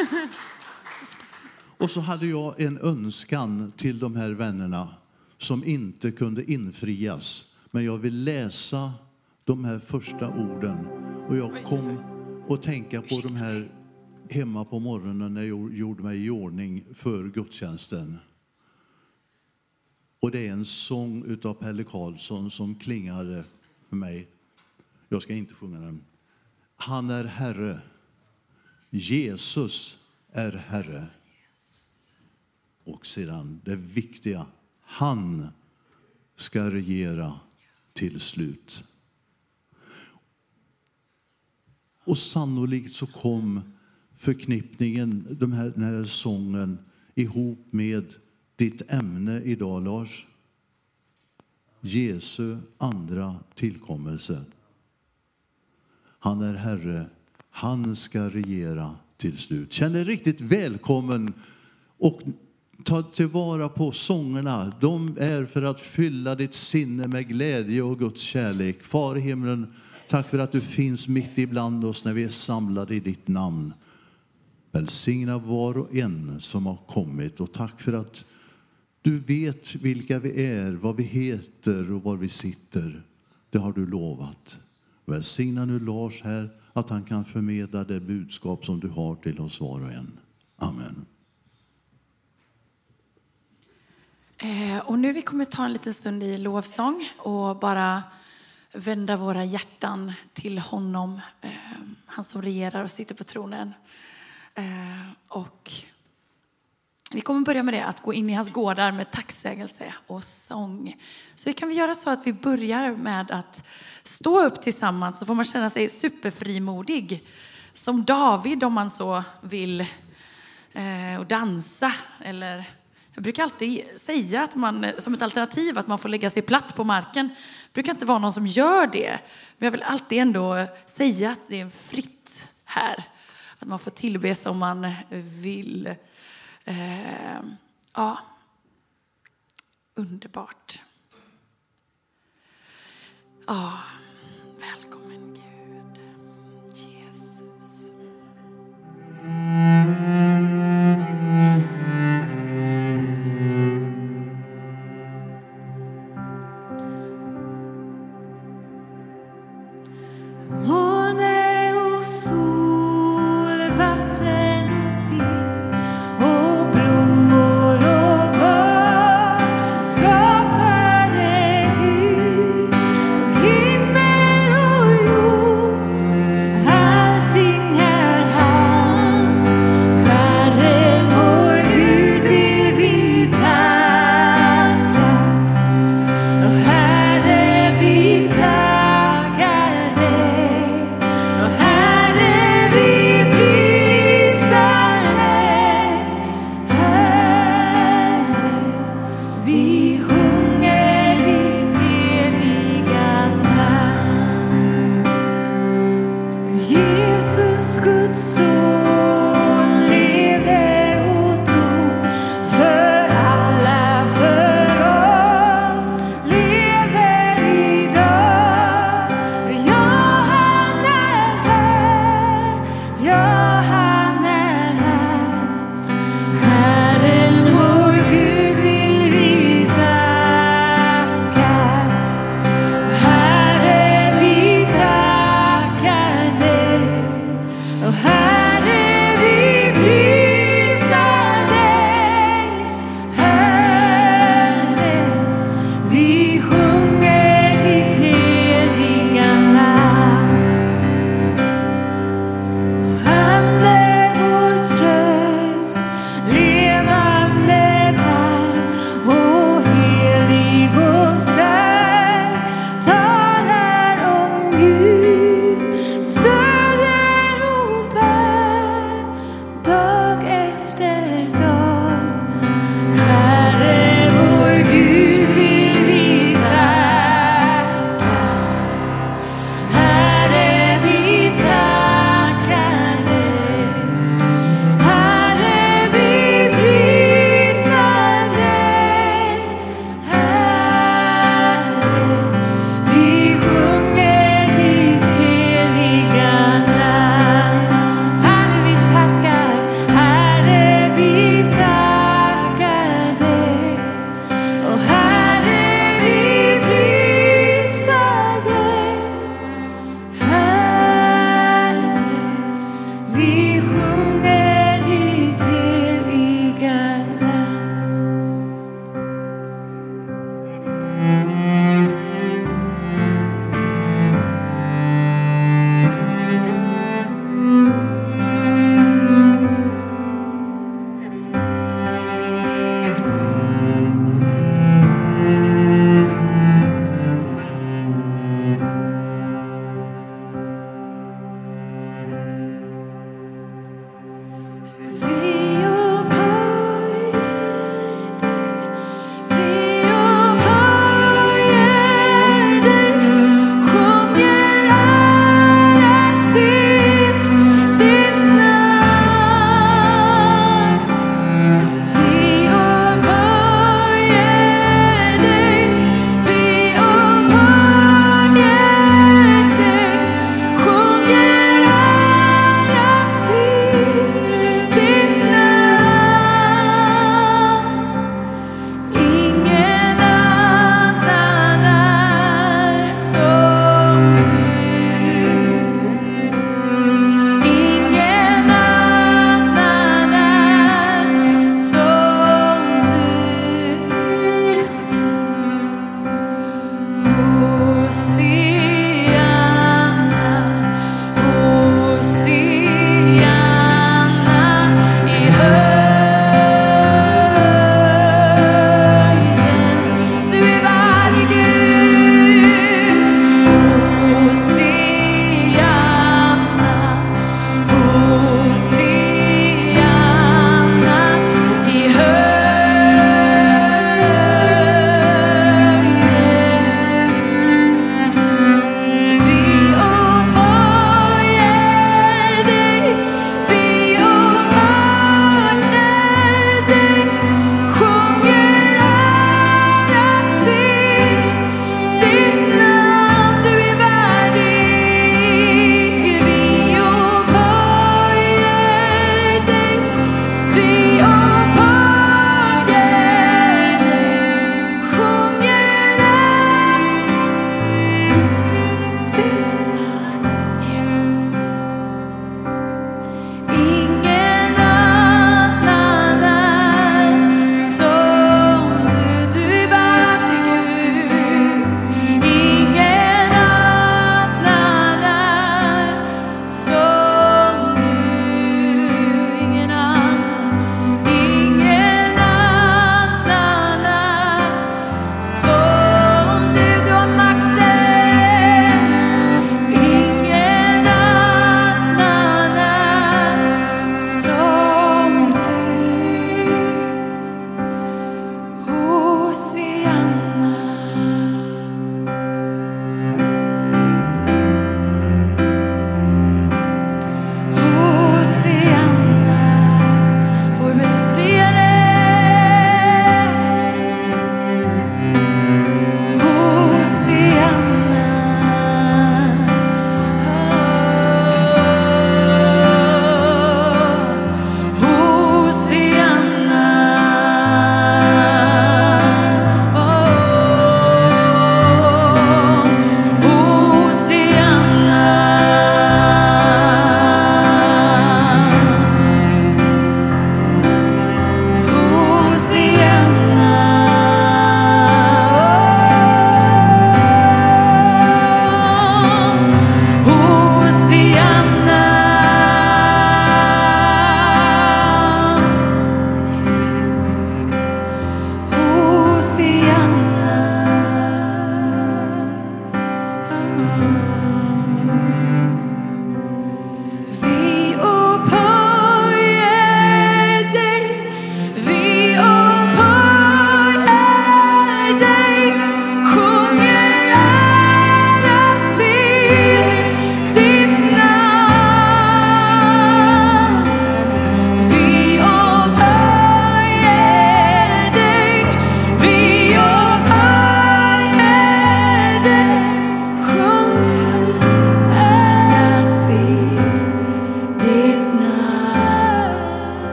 Och så hade jag en önskan till de här vännerna som inte kunde infrias. Men jag vill läsa de här första orden. Och jag kom att tänka på de här hemma på morgonen när jag gjorde mig i ordning för gudstjänsten. Och det är en sång utav Pelle Karlsson som klingade för mig. Jag ska inte sjunga den. Han är Herre. Jesus är Herre. Och sedan det viktiga. Han ska regera till slut. Och sannolikt så kom förknippningen, den här, den här sången ihop med ditt ämne idag, Lars. Jesu andra tillkommelse. Han är Herre, han ska regera till slut. Känn dig riktigt välkommen och ta tillvara på sångerna. De är för att fylla ditt sinne med glädje och Guds kärlek. Far i himlen, tack för att du finns mitt ibland oss när vi är samlade i ditt namn. Välsigna var och en som har kommit och tack för att du vet vilka vi är, vad vi heter och var vi sitter. Det har du lovat. Välsigna nu Lars här, att han kan förmedla det budskap som du har till oss var och en. Amen. Eh, och nu vi kommer ta en liten stund i lovsång och bara vända våra hjärtan till honom, eh, han som regerar och sitter på tronen. Eh, och vi kommer börja med det, att gå in i hans gårdar med tacksägelse och sång. Så vi kan vi göra så att vi börjar med att stå upp tillsammans så får man känna sig superfrimodig. Som David om man så vill. Eh, och dansa. Eller, jag brukar alltid säga att man, som ett alternativ att man får lägga sig platt på marken. Det brukar inte vara någon som gör det. Men jag vill alltid ändå säga att det är fritt här. Att man får tillbe som man vill. Eh, ja, underbart. Ja, välkommen Gud, Jesus.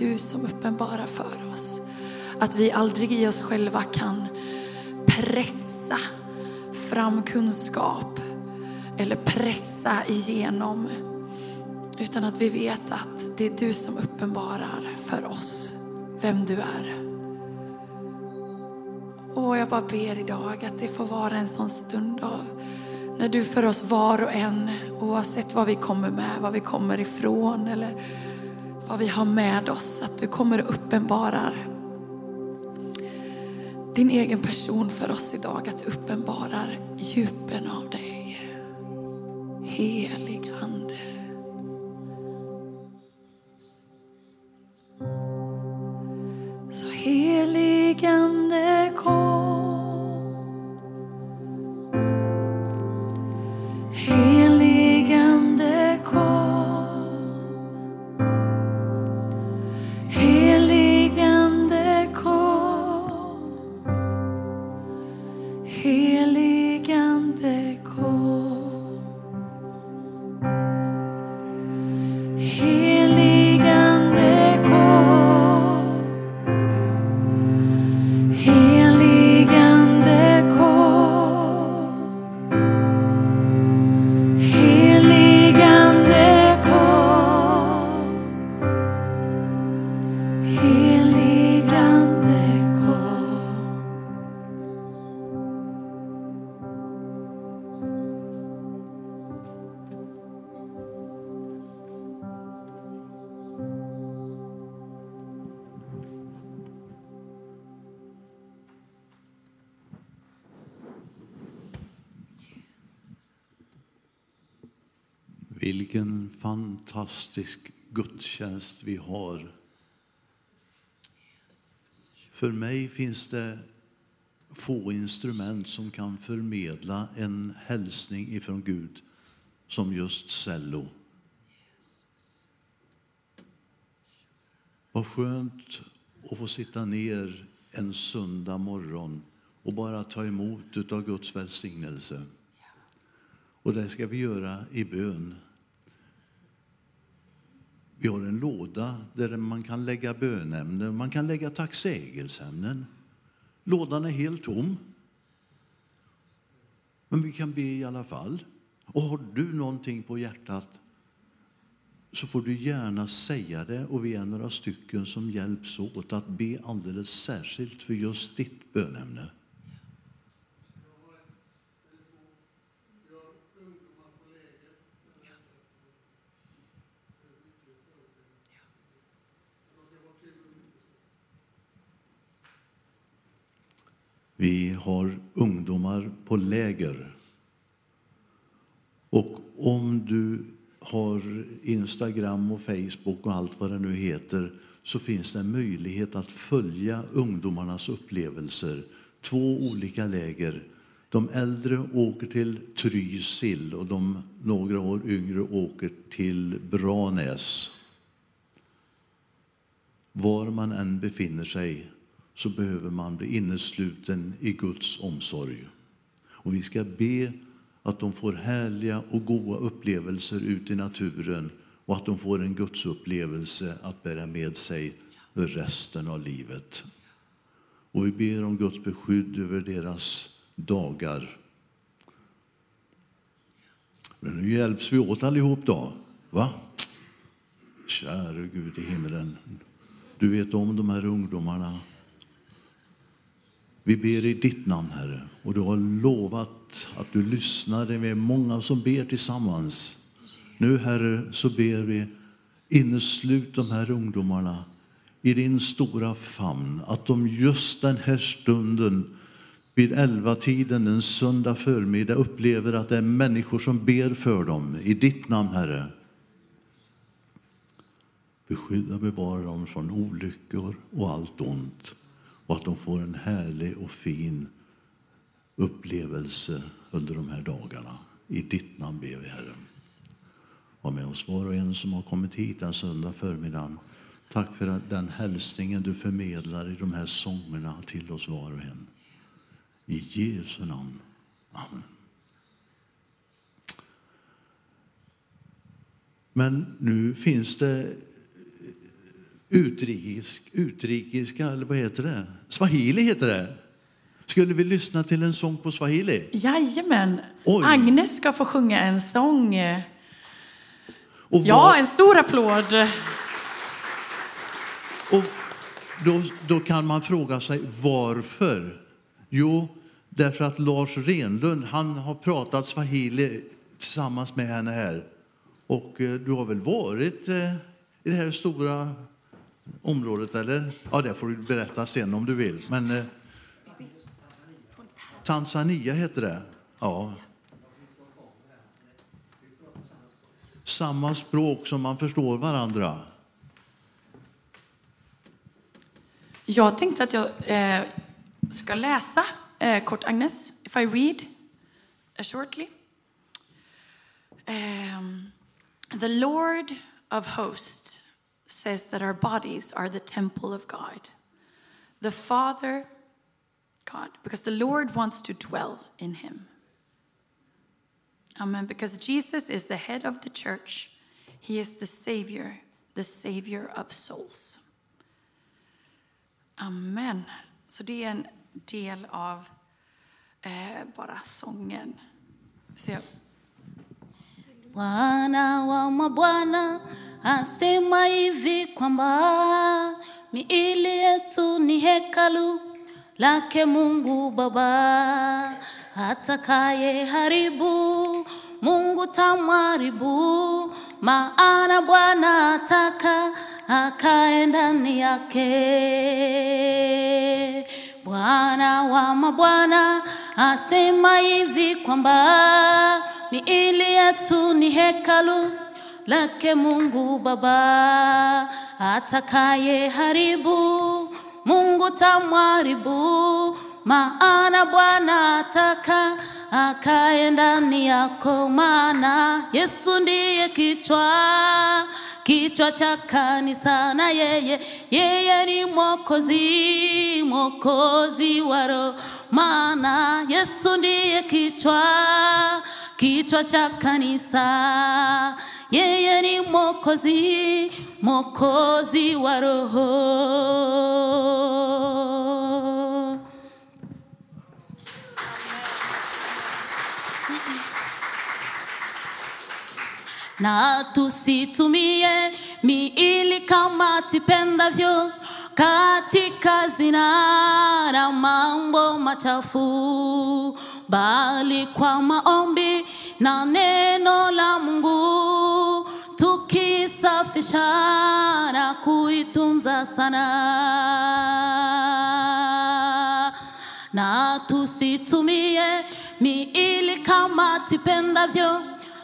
Du som uppenbarar för oss. Att vi aldrig i oss själva kan pressa fram kunskap eller pressa igenom. Utan att vi vet att det är du som uppenbarar för oss vem du är. Och jag bara ber idag att det får vara en sån stund av när du för oss var och en, oavsett vad vi kommer med, var vi kommer ifrån eller vad vi har med oss, att du kommer och uppenbarar din egen person för oss idag, att du uppenbarar djupen av dig. Helig Ande. Så helig Ande kom Helig fantastisk gudstjänst vi har. För mig finns det få instrument som kan förmedla en hälsning ifrån Gud som just cello. Vad skönt att få sitta ner en söndag morgon och bara ta emot av Guds välsignelse. Och det ska vi göra i bön. Vi har en låda där man kan lägga bönämnen, man kan lägga tacksägelseämnen. Lådan är helt tom. Men vi kan be i alla fall. Och har du någonting på hjärtat så får du gärna säga det och vi är några stycken som hjälps åt att be alldeles särskilt för just ditt bönämne. Vi har ungdomar på läger. Och om du har Instagram och Facebook och allt vad det nu heter så finns det en möjlighet att följa ungdomarnas upplevelser. Två olika läger. De äldre åker till Trysil och de några år yngre åker till Branäs. Var man än befinner sig så behöver man bli innesluten i Guds omsorg. Och vi ska be att de får härliga och goda upplevelser ute i naturen och att de får en gudsupplevelse att bära med sig för resten av livet. Och vi ber om Guds beskydd över deras dagar. Men nu hjälps vi åt allihop då, va? Käre Gud i himmelen, du vet om de här ungdomarna. Vi ber i ditt namn, Herre, och du har lovat att du lyssnar. Vi är många som ber tillsammans. Nu, Herre, så ber vi inneslut de här ungdomarna i din stora famn, att de just den här stunden vid elva tiden en söndag förmiddag upplever att det är människor som ber för dem i ditt namn, Herre. Beskydda och bevara dem från olyckor och allt ont och att de får en härlig och fin upplevelse under de här dagarna. I ditt namn ber vi, Herre. Var med oss var och en som har kommit hit en söndag förmiddag. Tack för den hälsningen du förmedlar i de här sångerna till oss var och en. I Jesu namn. Amen. Men nu finns det utrikisk, utrikiska, eller vad heter det? Swahili heter det. Skulle vi lyssna till en sång på swahili? Jajamän. Oj. Agnes ska få sjunga en sång. Och Ja, vad- en stor applåd. Och då, då kan man fråga sig varför. Jo, därför att Lars Renlund han har pratat swahili tillsammans med henne här. Och eh, du har väl varit eh, i det här stora området, eller? Ja, det får du berätta sen om du vill. Men eh, Tanzania heter det. Ja. Samma språk som man förstår varandra. Jag tänkte att jag eh, ska läsa eh, kort, Agnes. If I read uh, shortly. Um, the Lord of hosts says that our bodies are the temple of God. The Father, God, because the Lord wants to dwell in him. Amen. Because Jesus is the head of the church, he is the Savior, the Savior of souls. Amen. Så det är en del av eh, bara sången. Så jag, Bwana wa mabwana asema hivi kwamba miili yetu ni hekalu lake Mungu Baba. Atakaye haribu Mungu tamharibu, maana Bwana ataka akae ndani yake. Bwana wa mabwana asema hivi kwamba miili yetu ni hekalu lake Mungu Baba. Atakaye haribu Mungu tamwaribu, maana Bwana ataka akae ndani yako, maana Yesu ndiye kichwa kichwa cha kanisa, na yeye yeye ni mwokozi mwokozi wa roho, maana Yesu ndiye kichwa kichwa cha kanisa, yeye ni mwokozi mwokozi wa roho. na tusitumie miili kama tipendavyo katika zina na mambo machafu, bali kwa maombi na neno la Mungu tukisafisha na kuitunza sana. Na tusitumie miili kama tipendavyo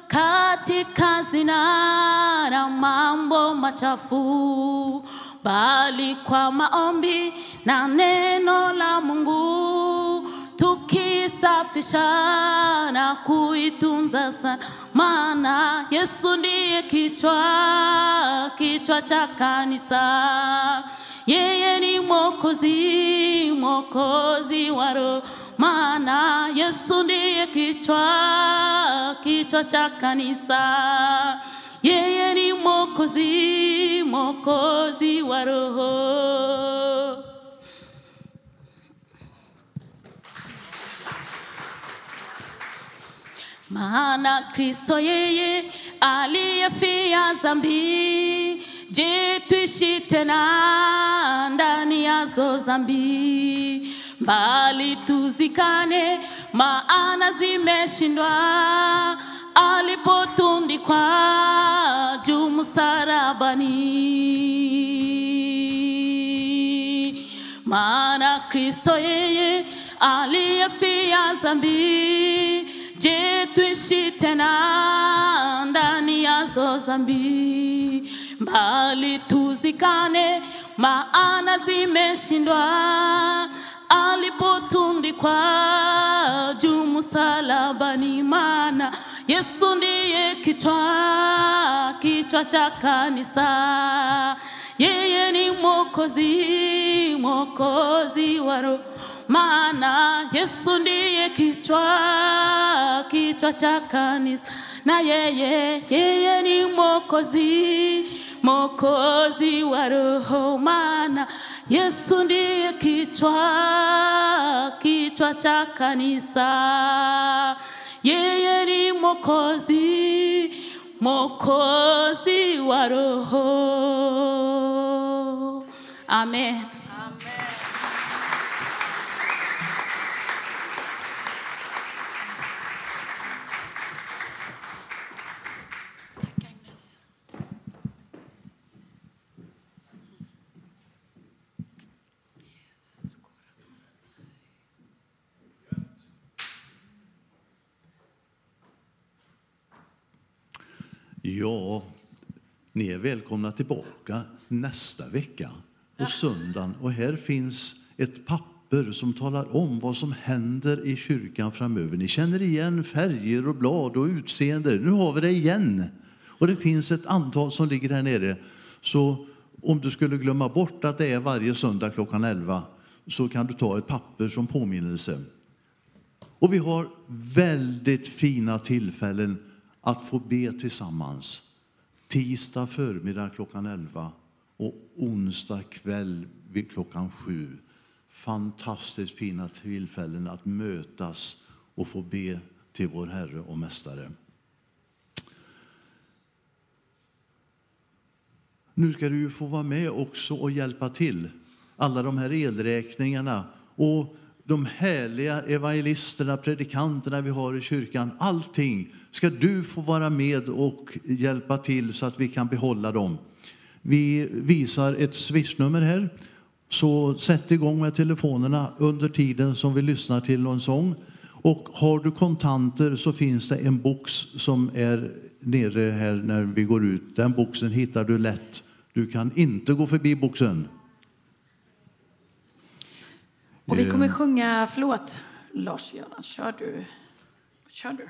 katika zina na mambo machafu, bali kwa maombi na neno la Mungu tukisafisha na kuitunza sana, maana Yesu ndiye kichwa kichwa cha kanisa, yeye ni mwokozi mwokozi wa roho, maana Yesu ndiye kichwa, kichwa cha kanisa. Yeye ni mokozi mokozi wa roho. Maana Kristo yeye aliyefia dhambi, je, tuishi tena ndani yazo dhambi? Bali tuzikane, maana zimeshindwa alipotundikwa juu msalabani. Maana Kristo yeye aliyefia dhambi, je, tuishi tena ndani yazo dhambi? mbali tuzikane, maana zimeshindwa alipotundikwa juu msalabani. Maana Yesu ndiye kichwa, kichwa cha kanisa. Yeye ni mwokozi, mwokozi wa roho. Maana Yesu ndiye kichwa, kichwa cha kanisa. Na yeye, yeye ni mwokozi, mwokozi wa roho. Maana Yesu ndiye kichwa, kichwa cha kanisa. Yeye ni mwokozi, mwokozi wa roho. Amen. Tack välkomna tillbaka nästa vecka på söndagen. Och här finns ett papper som talar om vad som händer i kyrkan framöver. Ni känner igen färger och blad och utseende. Nu har vi det igen. Och det finns ett antal som ligger här nere. Så om du skulle glömma bort att det är varje söndag klockan 11 så kan du ta ett papper som påminnelse. Och vi har väldigt fina tillfällen att få be tillsammans. Tisdag förmiddag klockan 11 och onsdag kväll vid klockan 7. Fantastiskt fina tillfällen att mötas och få be till vår Herre och Mästare. Nu ska du ju få vara med också och hjälpa till. Alla de här elräkningarna och de härliga evangelisterna, predikanterna vi har i kyrkan. Allting ska du få vara med och hjälpa till så att vi kan behålla dem. Vi visar ett swishnummer här. Så sätt igång med telefonerna under tiden som vi lyssnar till någon sång. Och har du kontanter så finns det en box som är nere här när vi går ut. Den boxen hittar du lätt. Du kan inte gå förbi boxen. Och vi Eh. kommer sjunga, förlåt Lars-Göran, kör du? Kör du?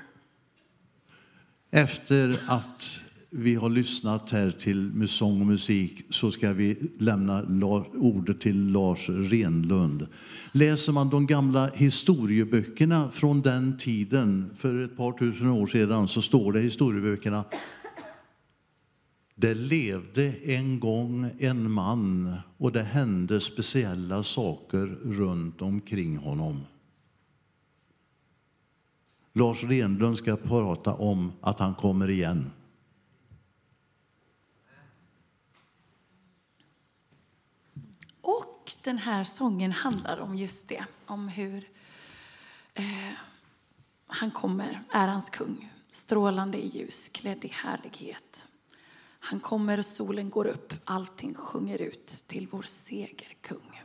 Efter att vi har lyssnat här till sång och musik så ska vi lämna ordet till Lars Renlund. Läser man de gamla historieböckerna från den tiden, för ett par tusen år sedan, så står det i historieböckerna det levde en gång en man och det hände speciella saker runt omkring honom. Lars Renlund ska prata om att han kommer igen. Och den här sången handlar om just det, om hur eh, han kommer, är hans kung, strålande i ljus, klädd i härlighet. Han kommer och solen går upp, allting sjunger ut till vår segerkung.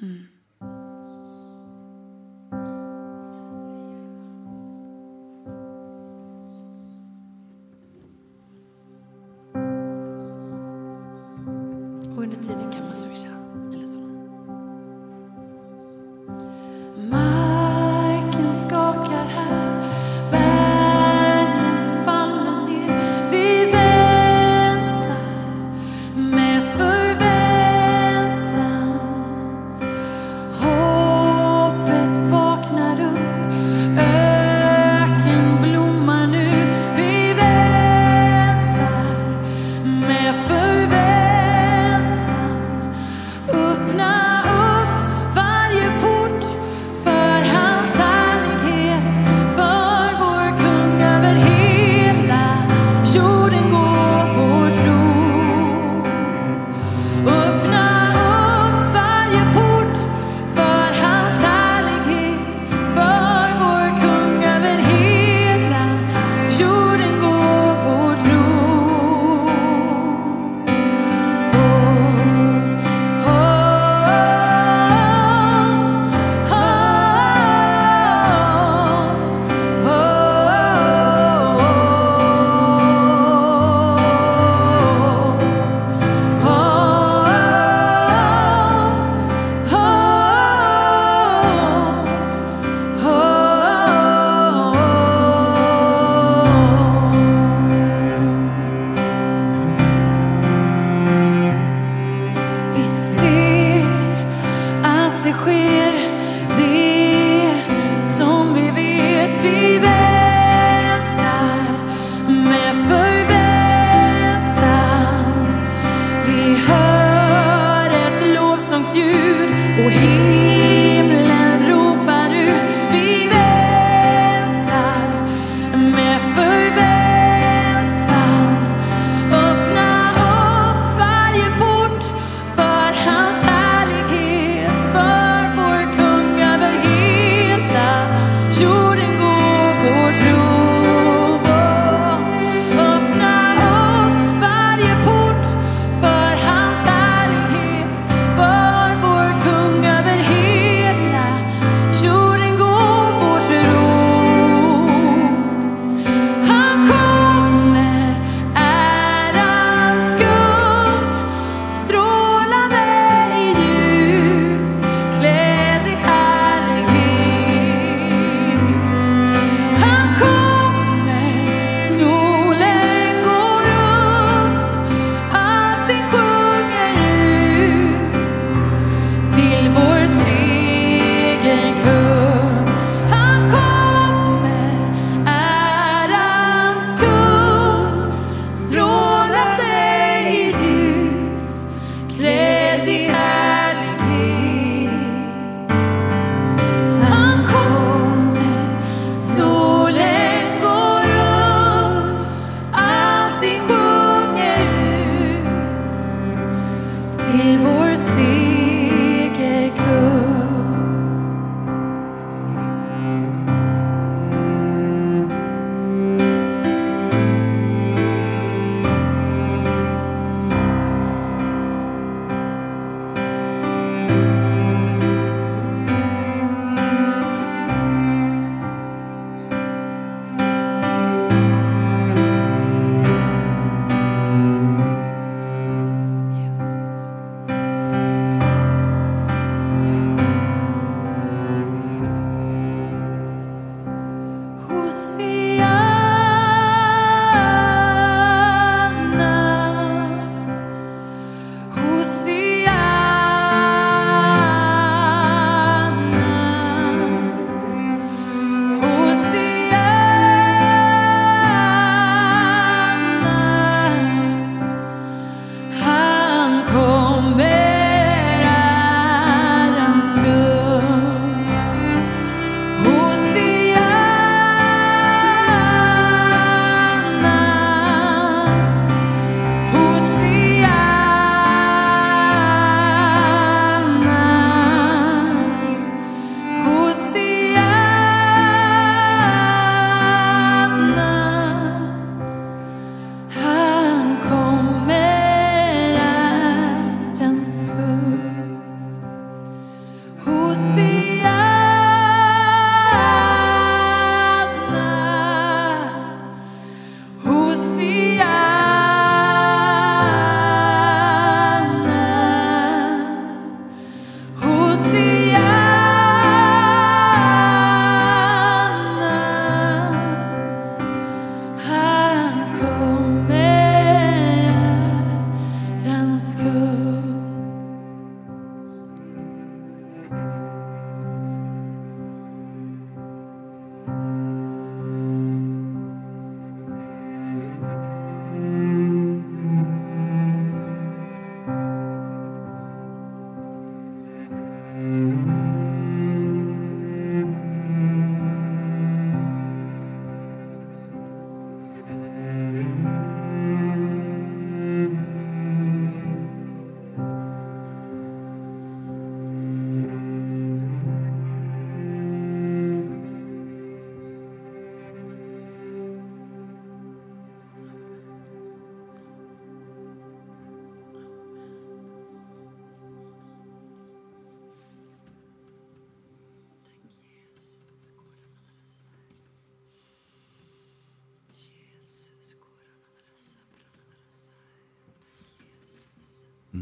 Mm.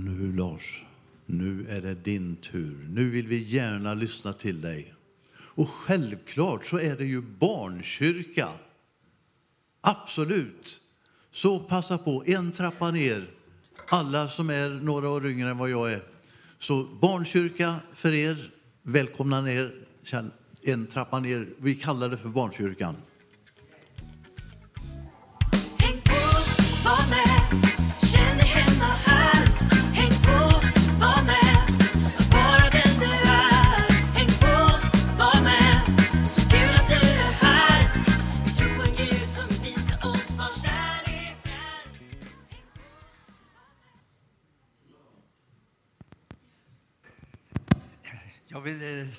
Nu Lars, nu är det din tur. Nu vill vi gärna lyssna till dig. Och självklart så är det ju barnkyrka. Absolut. Så passa på, en trappa ner, alla som är några år yngre än vad jag är. Så barnkyrka för er, välkomna ner, en trappa ner. Vi kallar det för barnkyrkan.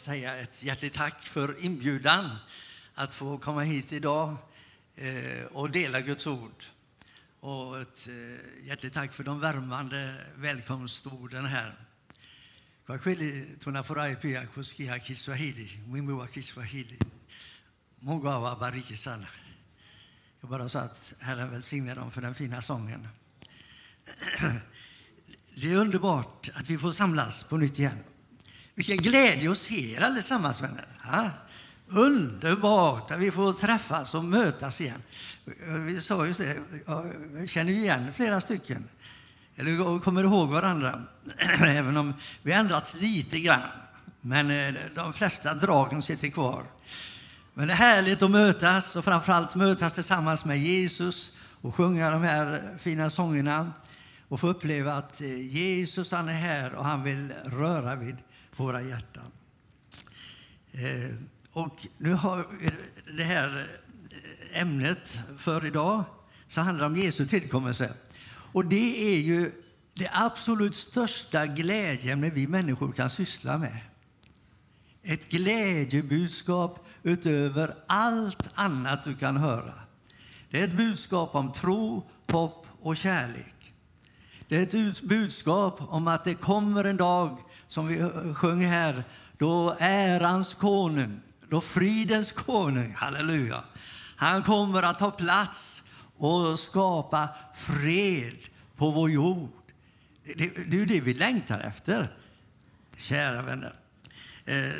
Säga ett hjärtligt tack för inbjudan att få komma hit idag eh, och dela Guds ord. Och ett eh, hjärtligt tack för de värmande välkomstorden här. Kwa kweli tunafurahi pia kusikia Kiswahili, wimbo wa Kiswahili. Mungu awabariki sana. Jag bara sa att Herren välsigne dem för den fina sången. Det är underbart att vi får samlas på nytt igen. Vilken glädje att se er allesammans, vänner. Ja? Underbart att vi får träffas och mötas igen. Vi sa just det, jag känner ju igen flera stycken. Eller kommer ihåg varandra, även om vi ändrats lite grann. Men eh, de flesta dragen sitter kvar. Men det är härligt att mötas och framförallt mötas tillsammans med Jesus och sjunga de här fina sångerna och få uppleva att eh, Jesus han är här och han vill röra vid våra hjärtan. Eh, Och nu har vi det här eh, ämnet för idag så handlar om Jesu tillkommelse. Och det är ju det absolut största glädjeämne vi människor kan syssla med. Ett glädjebudskap utöver allt annat du kan höra. Det är ett budskap om tro, hopp och kärlek. Det är ett budskap om att det kommer en dag, som vi sjöng här, då ärans konung, då fridens konung, halleluja, han kommer att ta plats och skapa fred på vår jord. Det, det, är ju det vi längtar efter, kära vänner. Eh,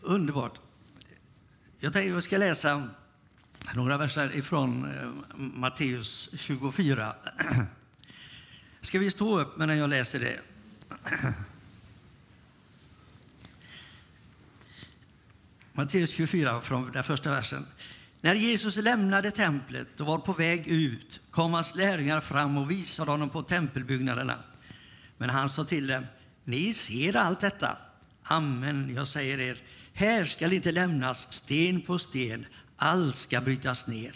underbart. Jag tänkte jag ska läsa några verser ifrån eh, Matteus 24. Ska vi stå upp medan jag läser det? Matteus 24, från den första versen. När Jesus lämnade templet och var på väg ut kom hans lärjungar fram och visade honom på tempelbyggnaderna. Men han sa till dem, ni ser allt detta. Amen, jag säger er, här skall inte lämnas sten på sten, allt ska brytas ner.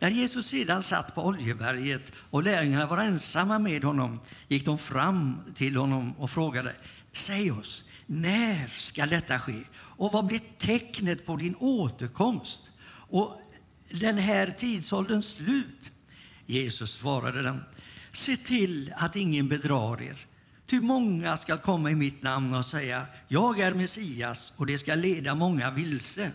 När Jesus sedan satt på Oljeberget och lärjungarna var ensamma med honom gick de fram till honom och frågade, säg oss, när ska detta ske? Och vad blir tecknet på din återkomst? Och den här tidsålderns slut? Jesus svarade dem, se till att ingen bedrar er. Ty många ska komma i mitt namn och säga, jag är Messias, och det ska leda många vilse.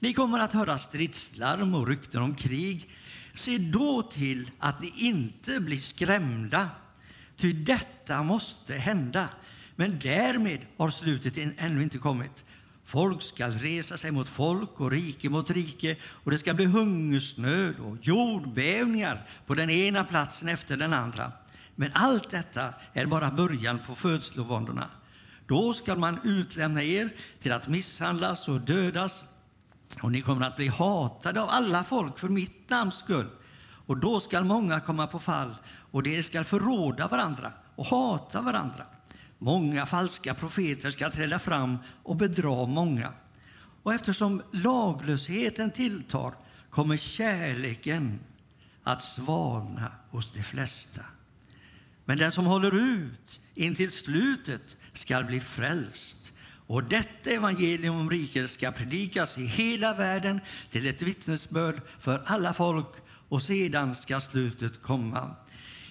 Ni kommer att höra stridslarm och rykten om krig. Se då till att ni inte blir skrämda, ty detta måste hända. Men därmed har slutet ännu inte kommit. Folk skall resa sig mot folk och rike mot rike och det ska bli hungersnöd och jordbävningar på den ena platsen efter den andra. Men allt detta är bara början på födslovåndorna. Då skall man utlämna er till att misshandlas och dödas och ni kommer att bli hatade av alla folk för mitt namns skull. Och då skall många komma på fall och de skall förråda varandra och hata varandra. Många falska profeter skall träda fram och bedra många. Och eftersom laglösheten tilltar kommer kärleken att svalna hos de flesta. Men den som håller ut intill slutet skall bli frälst. Och detta evangelium om riket ska predikas i hela världen till ett vittnesbörd för alla folk och sedan ska slutet komma.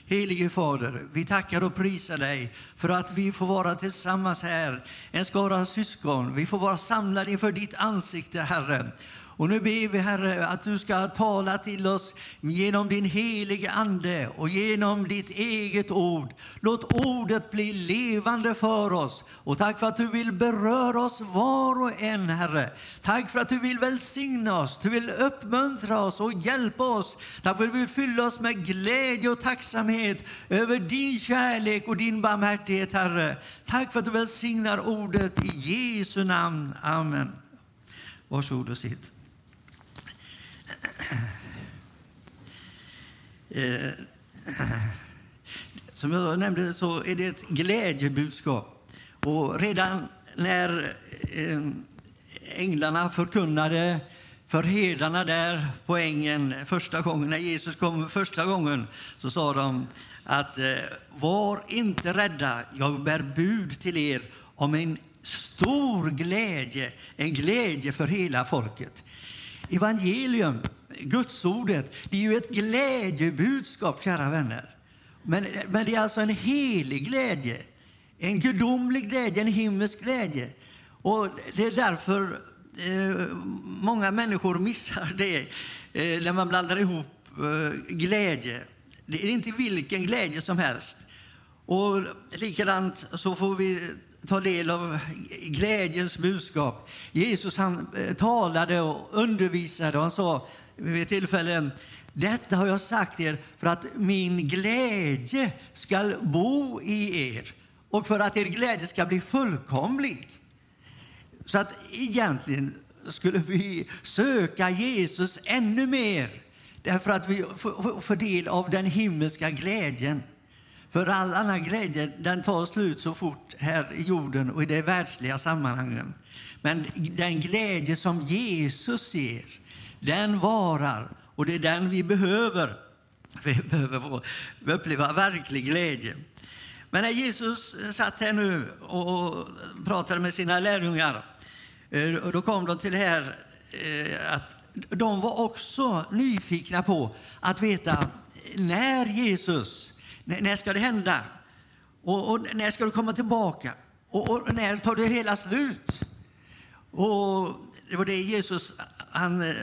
Helige Fader, vi tackar och prisar dig för att vi får vara tillsammans här, en skara syskon. Vi får vara samlade inför ditt ansikte, Herre. Och nu ber vi Herre att du ska tala till oss genom din helige Ande och genom ditt eget ord. Låt ordet bli levande för oss. Och tack för att du vill beröra oss var och en, Herre. Tack för att du vill välsigna oss, du vill uppmuntra oss och hjälpa oss. Tack för att du vill fylla oss med glädje och tacksamhet över din kärlek och din barmhärtighet, Herre. Tack för att du välsignar ordet i Jesu namn. Amen. Varsågod och sitt. Eh, som jag nämnde så är det ett glädjebudskap. Och redan när eh, änglarna förkunnade för herdarna där på ängen första gången, när Jesus kom första gången, så sa de att eh, var inte rädda, jag bär bud till er om en stor glädje, en glädje för hela folket. Evangelium, Gudsordet, det är ju ett glädjebudskap, kära vänner. Men, men det är alltså en helig glädje, en gudomlig glädje, en himmelsk glädje. Och det är därför eh, många människor missar det eh, när man blandar ihop eh, glädje. Det är inte vilken glädje som helst. Och likadant så får vi ta del av glädjens budskap. Jesus han eh, talade och undervisade och han sa vid ett tillfälle detta har jag sagt er för att min glädje ska bo i er och för att er glädje ska bli fullkomlig. Så att egentligen skulle vi söka Jesus ännu mer därför att vi får del av den himmelska glädjen. För all annan glädje den tar slut så fort här i jorden och i de världsliga sammanhangen. Men den glädje som Jesus ger, den varar och det är den vi behöver. Vi behöver få uppleva verklig glädje. Men när Jesus satt här nu och pratade med sina lärjungar, eh, då kom de till det här eh, att de var också nyfikna på att veta när Jesus, när ska det hända? Och, och när ska du komma tillbaka? Och, och när tar det hela slut? Och det var det Jesus han eh,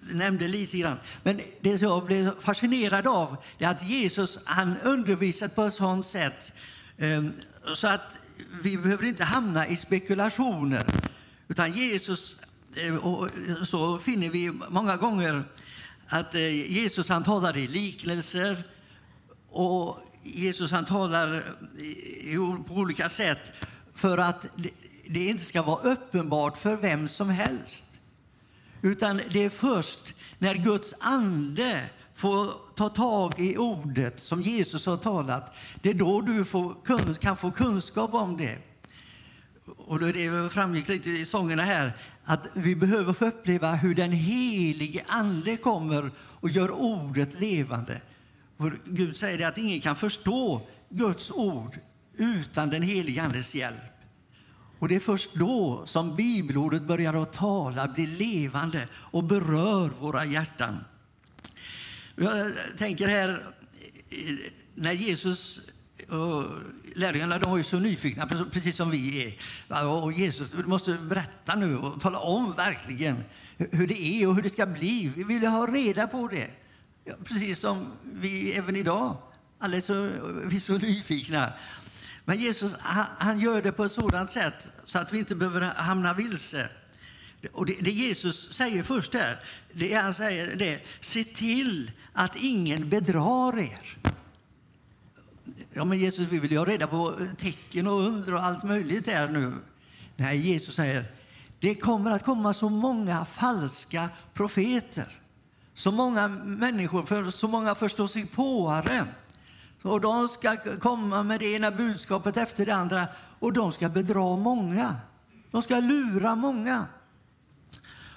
nämnde lite grann. Men det som jag blev fascinerad av det är att Jesus han undervisat på ett sådant sätt eh, så att vi behöver inte hamna i spekulationer. Utan Jesus, eh, och eh, så finner vi många gånger att eh, Jesus han talar i liknelser och Jesus han talar eh, på olika sätt för att det, inte ska vara uppenbart för vem som helst. Utan det är först när Guds ande får ta tag i ordet som Jesus har talat, det är då du får, kan få kunskap om det. Och då är det eh, framgick lite i sångerna här att vi behöver få uppleva hur den helige Ande kommer och gör ordet levande. För Gud säger det att ingen kan förstå Guds ord utan den helige Andes hjälp. Och det är först då som bibelordet börjar att tala, bli levande och berör våra hjärtan. Jag tänker här, när Jesus och lärjungarna de var ju så nyfikna, precis som vi är. Och Jesus, du måste berätta nu och tala om verkligen hur det är och hur det ska bli. Vi vill ha reda på det. Ja, precis som vi även idag. Alla är så, vi är så nyfikna. Men Jesus han, han gör det på ett sådant sätt så att vi inte behöver hamna vilse. Och det, det Jesus säger först här, det är han säger det, se till att ingen bedrar er. Ja, men Jesus, vi vill ju ha reda på tecken och under och allt möjligt här nu. Nej, Jesus säger, det kommer att komma så många falska profeter. Så många människor, för så många förståsigpåare. Och de ska komma med det ena budskapet efter det andra och de ska bedra många. De ska lura många.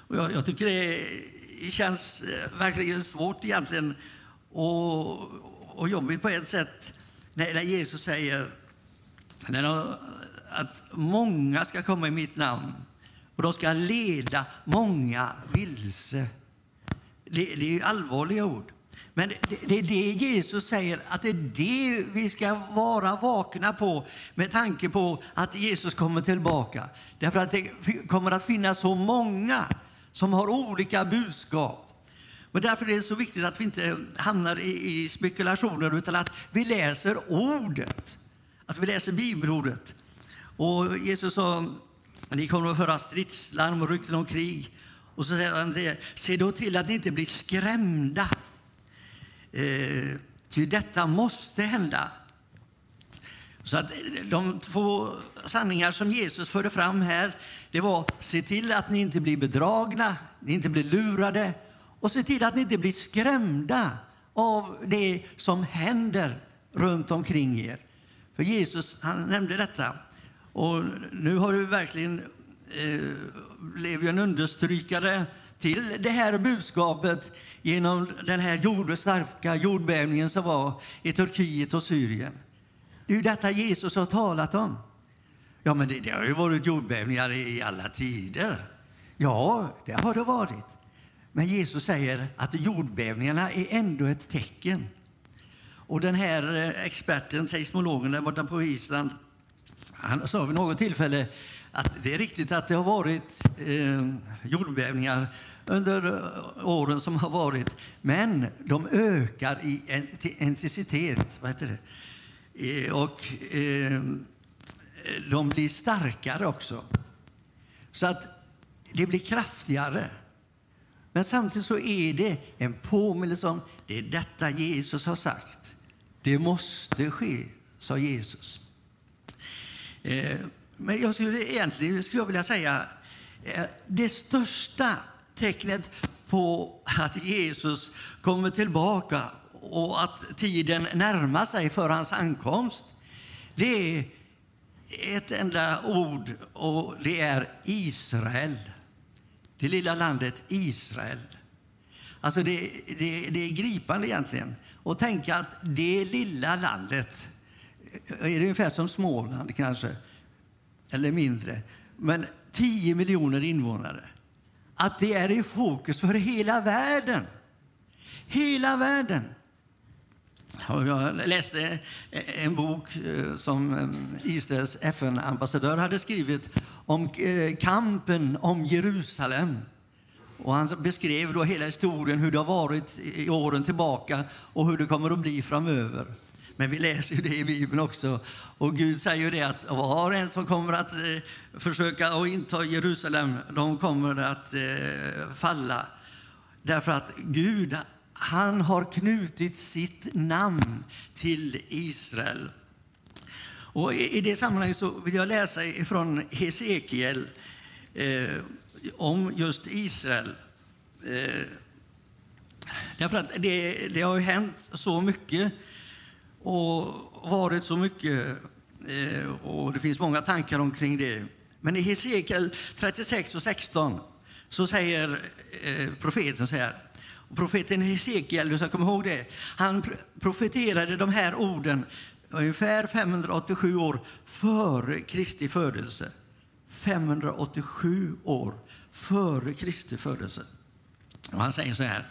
Och jag, jag tycker det känns eh, verkligen svårt egentligen och, och jobbigt på ett sätt när, när Jesus säger när de, att många ska komma i mitt namn och de ska leda många vilse. Det, det är ju allvarliga ord. Men det, det är det Jesus säger, att det är det vi ska vara vakna på med tanke på att Jesus kommer tillbaka. Därför att det kommer att finnas så många som har olika budskap. Men därför är det så viktigt att vi inte hamnar i, i spekulationer utan att vi läser ordet. Att vi läser bibelordet. Och Jesus sa, ni kommer att föra stridslarm och rykten om krig. Och så säger han det, se då till att ni inte blir skrämda. Eh, ty detta måste hända. Så att eh, de två sanningar som Jesus förde fram här, det var se till att ni inte blir bedragna, ni inte blir lurade och se till att ni inte blir skrämda av det som händer runt omkring er. För Jesus han nämnde detta. Och nu har du verkligen eh, blev ju en understrykare till det här budskapet genom den här jord, starka jordbävningen som var i Turkiet och Syrien. Det är ju detta Jesus har talat om. Ja, men det, det har ju varit jordbävningar i alla tider. Ja, det har det varit. Men Jesus säger att jordbävningarna är ändå ett tecken. Och den här eh, experten, seismologen där borta på Island, han sa vid något tillfälle att det är riktigt att det har varit eh, jordbävningar under eh, åren som har varit, men de ökar i intensitet. Vad heter det? Eh, och eh, de blir starkare också. Så att det blir kraftigare. Men samtidigt så är det en påminnelse om det är detta Jesus har sagt. Det måste ske, sa Jesus. Eh, men jag skulle egentligen skulle jag vilja säga eh, det största tecknet på att Jesus kommer tillbaka och att tiden närmar sig för hans ankomst, det är ett enda ord och det är Israel. Det lilla landet Israel. Alltså det, det, det är gripande egentligen att tänka att det lilla landet eh, är det ungefär som Småland kanske, eller mindre, men 10 miljoner invånare. Att det är i fokus för hela världen. Hela världen. Jag läste eh, en bok eh, som eh, Israels FN-ambassadör hade skrivit om kampen om Jerusalem. Och han beskrev då hela historien, hur det har varit i åren tillbaka och hur det kommer att bli framöver. Men vi läser ju det i Bibeln också. Och Gud säger ju det att var och en som kommer att eh, försöka att inta Jerusalem, de kommer att eh, falla. Därför att Gud, han har knutit sitt namn till Israel. Och i i det sammanhanget så vill jag läsa från Hesekiel eh, om just Israel. Eh, därför att det, det har ju hänt så mycket och varit så mycket eh, och det finns många tankar omkring det. Men i Hesekiel 36 och 16 så säger eh, profeten så här. Och profeten Hesekiel, du ska komma ihåg det, han profeterade de här orden ungefär 587 år före Kristi födelse. 587 år före Kristi födelse. Och han säger så här.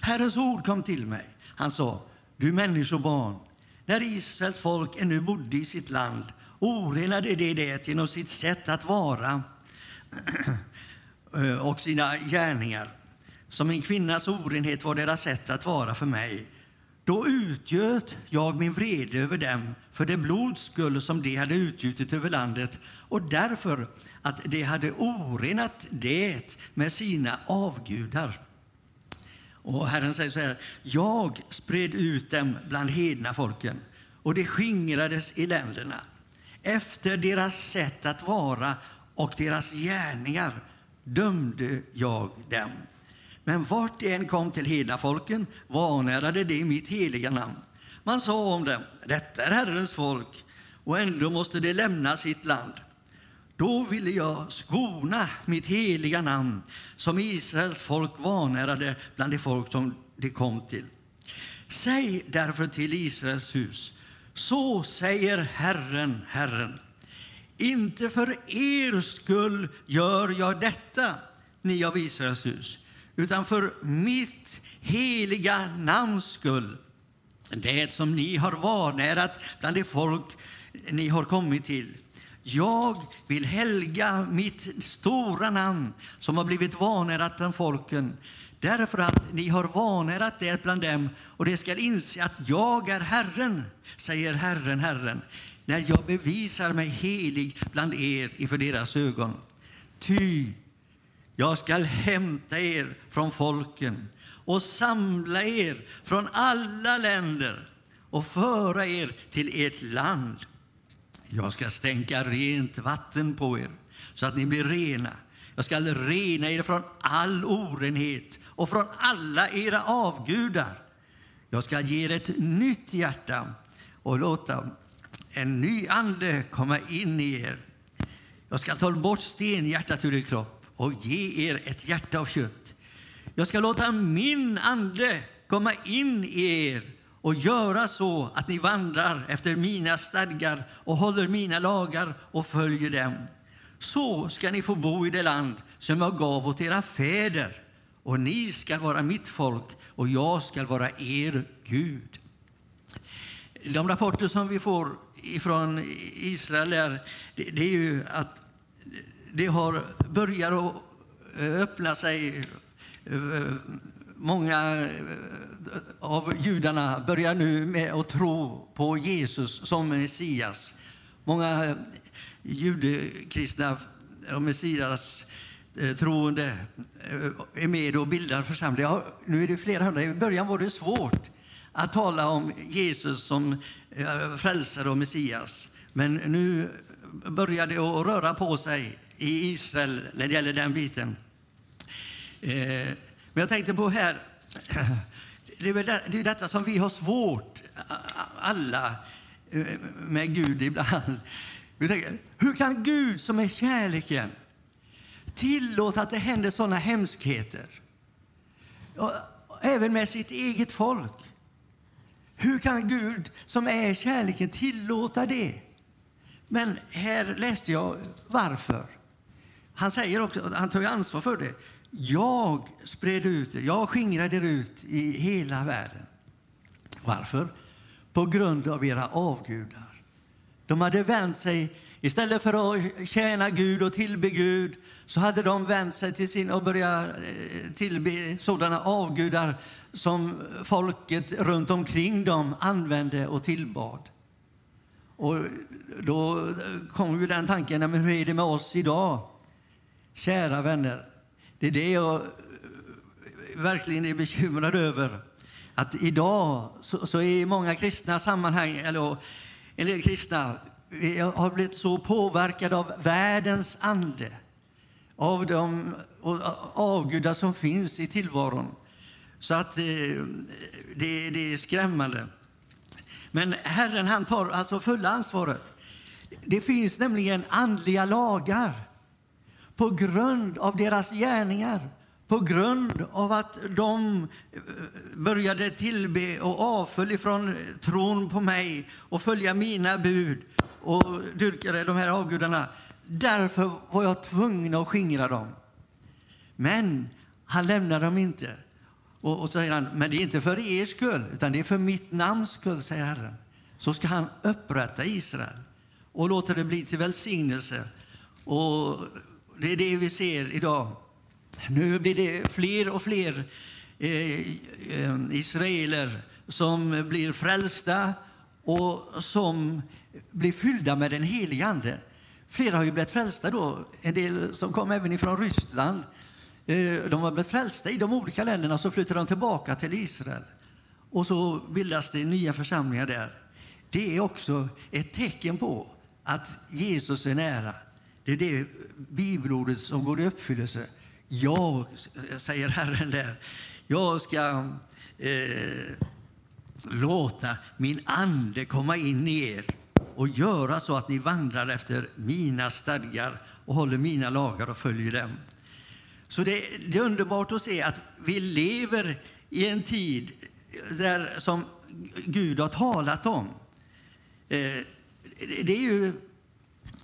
Herrens ord kom till mig. Han sa, du människobarn, när Israels folk ännu bodde i sitt land orenade de det genom sitt sätt att vara eh, och sina gärningar. Som en kvinnas orenhet var deras sätt att vara för mig. Då utgöt jag min vrede över dem för det blods skull som de hade utgjutit över landet och därför att de hade orenat det med sina avgudar. Och Herren säger så här, jag spred ut dem bland hedna folken och de skingrades i länderna. Efter deras sätt att vara och deras gärningar dömde jag dem. Men vart de än kom till hedna folken vanärade de mitt heliga namn. Man sa om dem, detta är Herrens folk, och ändå måste de lämna sitt land. Då ville jag skona mitt heliga namn som Israels folk vanärade bland de folk som de kom till. Säg därför till Israels hus, så säger Herren, Herren. Inte för er skull gör jag detta, ni av Israels hus, utan för mitt heliga namns skull, det som ni har vanärat bland de folk ni har kommit till. Jag vill helga mitt stora namn som har blivit vanärat bland folken därför att ni har vanärat det bland dem och de skall inse att jag är Herren, säger Herren, Herren, när jag bevisar mig helig bland er inför deras ögon. Ty jag skall hämta er från folken och samla er från alla länder och föra er till ert land. Jag ska stänka rent vatten på er så att ni blir rena. Jag ska rena er från all orenhet och från alla era avgudar. Jag ska ge er ett nytt hjärta och låta en ny ande komma in i er. Jag ska ta bort stenhjärtat ur er kropp och ge er ett hjärta av kött. Jag ska låta min ande komma in i er och göra så att ni vandrar efter mina stadgar och håller mina lagar och följer dem. Så ska ni få bo i det land som jag gav åt era fäder och ni ska vara mitt folk och jag ska vara er Gud. De rapporter som vi får från Israel är, det, är ju att det har börjat att öppna sig. Eh, Många eh, av judarna börjar nu med att tro på Jesus som Messias. Många eh, judekristna och Messias eh, troende är med och bildar församlingar. Ja, Nu är det flera hundra. I början var det svårt att tala om Jesus som frälsare och Messias. Men nu börjar det att röra på sig i Israel när det gäller den biten. Men jag tänkte på här, det är, väl det, det är detta som vi har svårt, alla, eh, med Gud ibland. Vi tänker, hur kan Gud som är kärleken tillåta att det händer sådana hemskheter? Och även med sitt eget folk. Hur kan Gud som är kärleken tillåta det? Men här läste jag varför. Han säger också, han tar ju ansvar för det. Jag spred ut er, jag skingrade er ut i hela världen. Varför? På grund av era avgudar. De hade vänt sig, istället för att tjäna Gud och tillbe Gud, så hade de vänt sig till sin och börjat eh, tillbe sådana avgudar som folket runt omkring dem använde och tillbad. Och då kom ju den tanken, men hur är det med oss idag? Kära vänner, det är det jag eh, verkligen är bekymrad över. Att idag så, så är många kristna sammanhang, eller en del kristna, vi har blivit så påverkade av världens ande, av de avgudar som finns i tillvaron. Så att det, det, det är skrämmande. Men Herren han tar alltså fulla ansvaret. Det finns nämligen andliga lagar på grund av deras gärningar, på grund av att de eh, började tillbe och avföll ifrån tron på mig och följa mina bud och dyrkade de här avgudarna. Därför var jag tvungen att skingra dem. Men han lämnar dem inte. Och, och så säger han, men det är inte för er skull, utan det är för mitt namns skull, säger Herren. Så ska han upprätta Israel och låta det bli till välsignelse. Och det är det vi ser idag. Nu blir det fler och fler eh, israeler som blir frälsta och som blir fyllda med den helige Ande. Flera har ju blivit frälsta då, en del som kom även ifrån Ryssland. Eh, de har blivit frälsta i de olika länderna, så flyttar de tillbaka till Israel. Och så bildas det nya församlingar där. Det är också ett tecken på att Jesus är nära. Det är det bibelordet som går i uppfyllelse. Jag, säger Herren där, jag ska eh, låta min ande komma in i er och göra så att ni vandrar efter mina stadgar och håller mina lagar och följer dem. Så det, det är underbart att se att vi lever i en tid där, som Gud har talat om. Eh, det är ju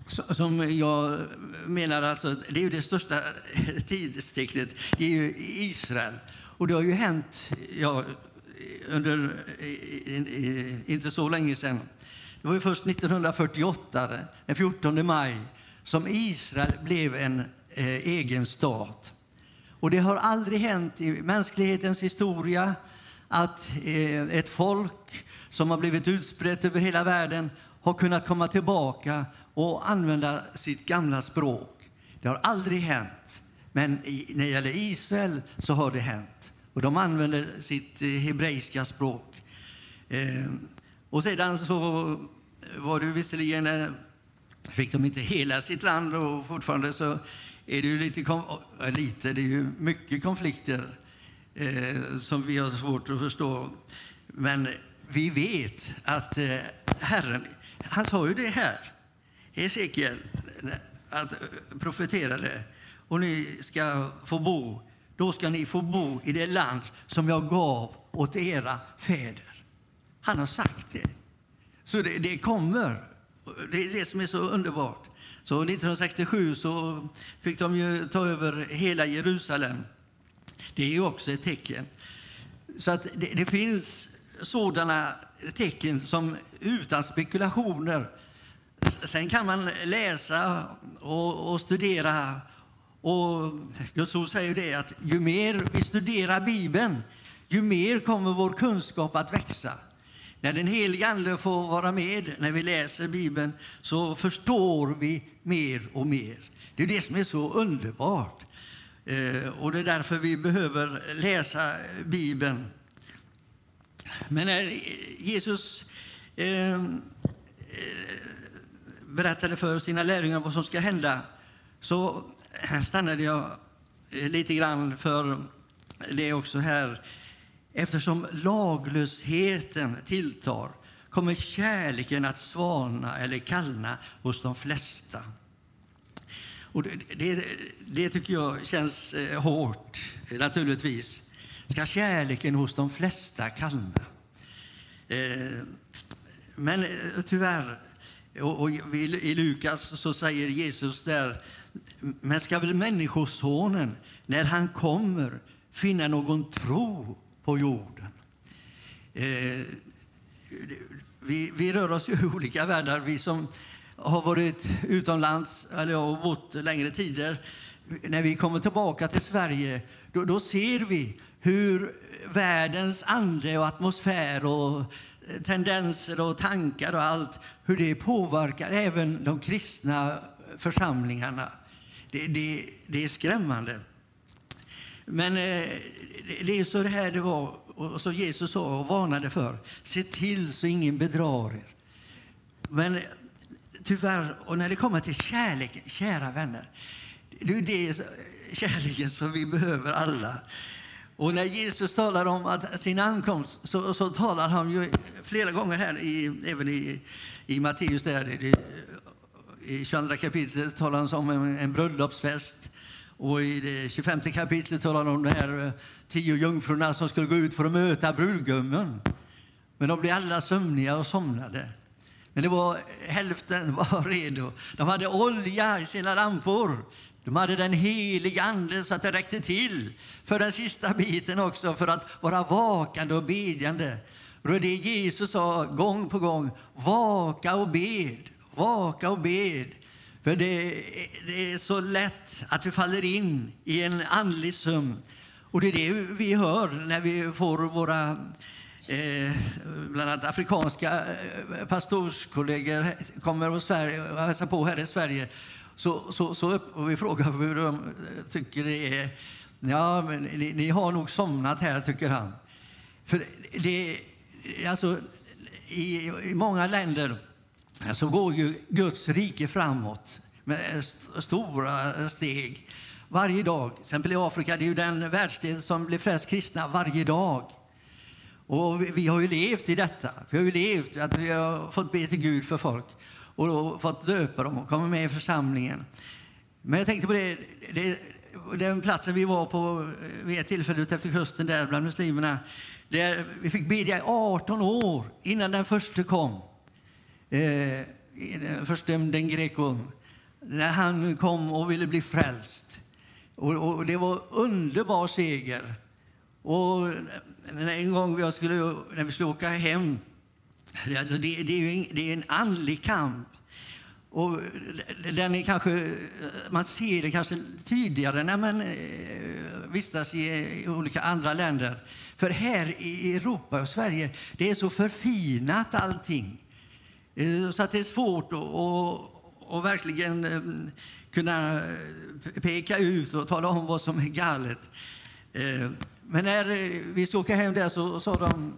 som jag menar, alltså, det är ju det största tidstecknet. Det är ju Israel. Och det har ju hänt ja, under inte så länge sedan. Det var ju först 1948, den 14 maj, som Israel blev en eh, egen stat. Och det har aldrig hänt i mänsklighetens historia att eh, ett folk som har blivit utspritt över hela världen har kunnat komma tillbaka och använda sitt gamla språk. Det har aldrig hänt. Men i, när det gäller Israel så har det hänt. Och de använder sitt eh, hebreiska språk. Eh, och sedan så var det visserligen, eh, fick de inte hela sitt land och fortfarande så är det ju lite, lite det är ju mycket konflikter eh, som vi har svårt att förstå. Men vi vet att eh, Herren, han sa ju det här, Hesekiel, att eh, profeterade, och ni ska få bo, då ska ni få bo i det land som jag gav åt era fäder. Han har sagt det. Så det, det kommer. Det är det som är så underbart. Så 1967 så fick de ju ta över hela Jerusalem. Det är ju också ett tecken. Så att det, det finns sådana tecken som utan spekulationer. Sen kan man läsa och, och studera. Och Guds ord säger det att ju mer vi studerar Bibeln, ju mer kommer vår kunskap att växa. När den helige Ande får vara med när vi läser Bibeln så förstår vi mer och mer. Det är det som är så underbart. Eh, och det är därför vi behöver läsa Bibeln. Men när Jesus eh, berättade för sina lärjungar vad som ska hända så stannade jag eh, lite grann för det också här. Eftersom laglösheten tilltar kommer kärleken att svalna eller kallna hos de flesta. Och det, det, det tycker jag känns eh, hårt, naturligtvis. Ska kärleken hos de flesta kallna? Eh, men eh, tyvärr, och, och i, i Lukas så säger Jesus där men ska väl Människosonen, när han kommer, finna någon tro på jorden? Eh, vi, vi rör oss i olika världar. Vi som har varit utomlands eller har bott längre tider. När vi kommer tillbaka till Sverige då, då ser vi hur världens ande och atmosfär och tendenser och tankar och allt hur det påverkar även de kristna församlingarna. Det, det, det är skrämmande. Men eh, det är så det här det var, och som Jesus sa och varnade för. Se till så ingen bedrar er. Men tyvärr, och när det kommer till kärlek, kära vänner, det är det kärleken som vi behöver alla. Och när Jesus talar om att sin ankomst så, så talar han ju flera gånger här, i, även i, i Matteus, där, i, i 22 kapitlet talar han om en, en bröllopsfest. Och i det 25 kapitlet talar han om de här eh, tio jungfrurna som skulle gå ut för att möta brudgummen. Men de blev alla sömniga och somnade. Men det var, hälften var redo. De hade olja i sina lampor. De hade den heliga Ande så att det räckte till för den sista biten också, för att vara vakande och bedjande. Och det är det Jesus sa gång på gång. Vaka och bed, vaka och bed. För det, det är så lätt att vi faller in i en andlig sömn. Och det är det vi hör när vi får våra eh, bland annat afrikanska eh, pastorskollegor kommer och, Sverige, och hälsar på här i Sverige. Så, så, så och vi frågar hur de tycker det är. Ja, men ni, ni har nog somnat här, tycker han. För det, alltså, i, I många länder eh, så går ju Guds rike framåt med eh, stora steg varje dag. Till exempel i Afrika, det är ju den världsdel som blir flest kristna varje dag. Och vi, vi, har ju levt i detta. Vi har ju levt att vi har fått be till Gud för folk och fått döpa dem och komma med i församlingen. Men jag tänkte på det, det den platsen vi var på eh, vid ett tillfälle ute efter kusten där bland muslimerna. Där vi fick bedja i 18 år innan den första kom. Eh, den första, den Greco. När han kom och ville bli frälst. Och, och det var underbar seger. Och en gång jag skulle, när vi skulle åka hem Det, alltså det, det är ju en, det är en andlig kamp. Och den är kanske, man ser det kanske tydligare när man eh, vistas i, olika andra länder. För här i Europa och Sverige, det är så förfinat allting. Eh, så att det är svårt att, att, verkligen eh, kunna peka ut och tala om vad som är galet. Men när vi skulle åka hem där så sa de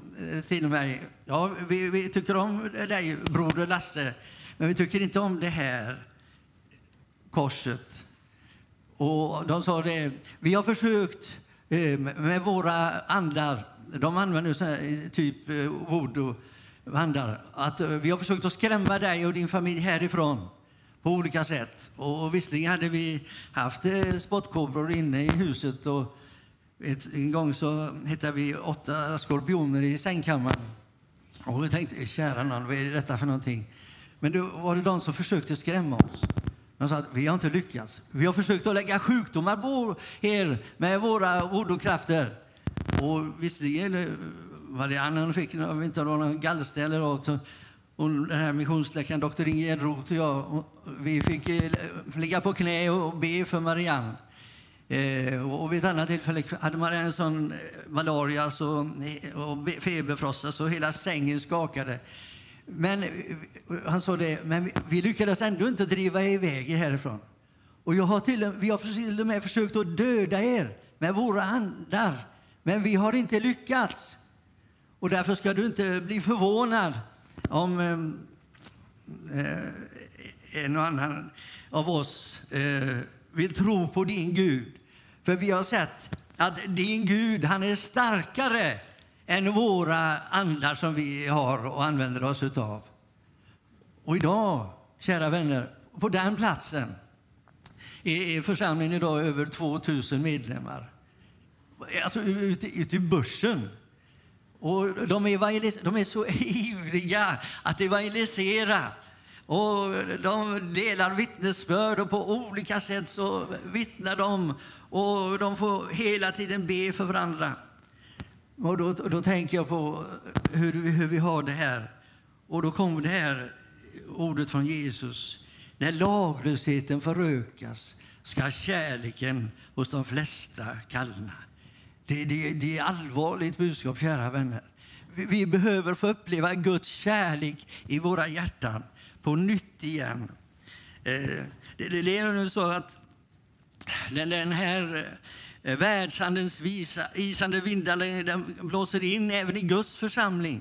till mig, ja, vi, vi tycker om dig, broder Lasse, men vi tycker inte om det här korset. Och de sa det, vi har försökt eh, med våra andar, de använder så här, eh, typ eh, voodoo andar, att vi har försökt att skrämma dig och din familj härifrån på olika sätt. Och visserligen hade vi haft spottkobror inne i huset och ett, en gång så hittade vi åtta skorpioner i sängkammaren. Och vi tänkte, kära nån, vad är detta för någonting? Men då var det de som försökte skrämma oss. De sa att vi har inte lyckats. Vi har försökt att lägga sjukdomar på er med våra voodoo-krafter. Och visserligen eh, var det annan fick, jag vet inte om det var någon gallsten eller något. Och den här missionsläkaren, doktor Ingegerd Roth och jag, och vi fick eh, ligga på knä och be för Marianne. Eh, och vid ett annat tillfälle hade Marianne en sån eh, malaria så, och feberfrossa så hela sängen skakade. Men han sa det, men vi, lyckades ändå inte driva er iväg er härifrån. Och jag har till, vi har till och med försökt att döda er med våra andar, men vi har inte lyckats. Och därför ska du inte bli förvånad om ehm, eh, en och annan av oss eh, vill tro på din Gud. För vi har sett att din Gud, han är starkare än våra andar som vi har och använder oss utav. Och idag, kära vänner, på den platsen är församlingen idag över 2000 medlemmar. Alltså ute, ute i börsen. Och de, de är så ivriga att evangelisera. Och de delar vittnesbörd och på olika sätt så vittnar de. Och de får hela tiden be för varandra. Och då, då tänker jag på hur, vi- hur vi har det här. Och då kommer det här ordet från Jesus. När laglösheten förökas ska kärleken hos de flesta kallna. Det, det, det är allvarligt budskap, kära vänner. Vi, vi behöver få uppleva Guds kärlek i våra hjärtan på nytt igen. Eh, det, det är nu så att den, den här Eh, Världsandens visa, isande vindar eh, blåser in även i Guds församling.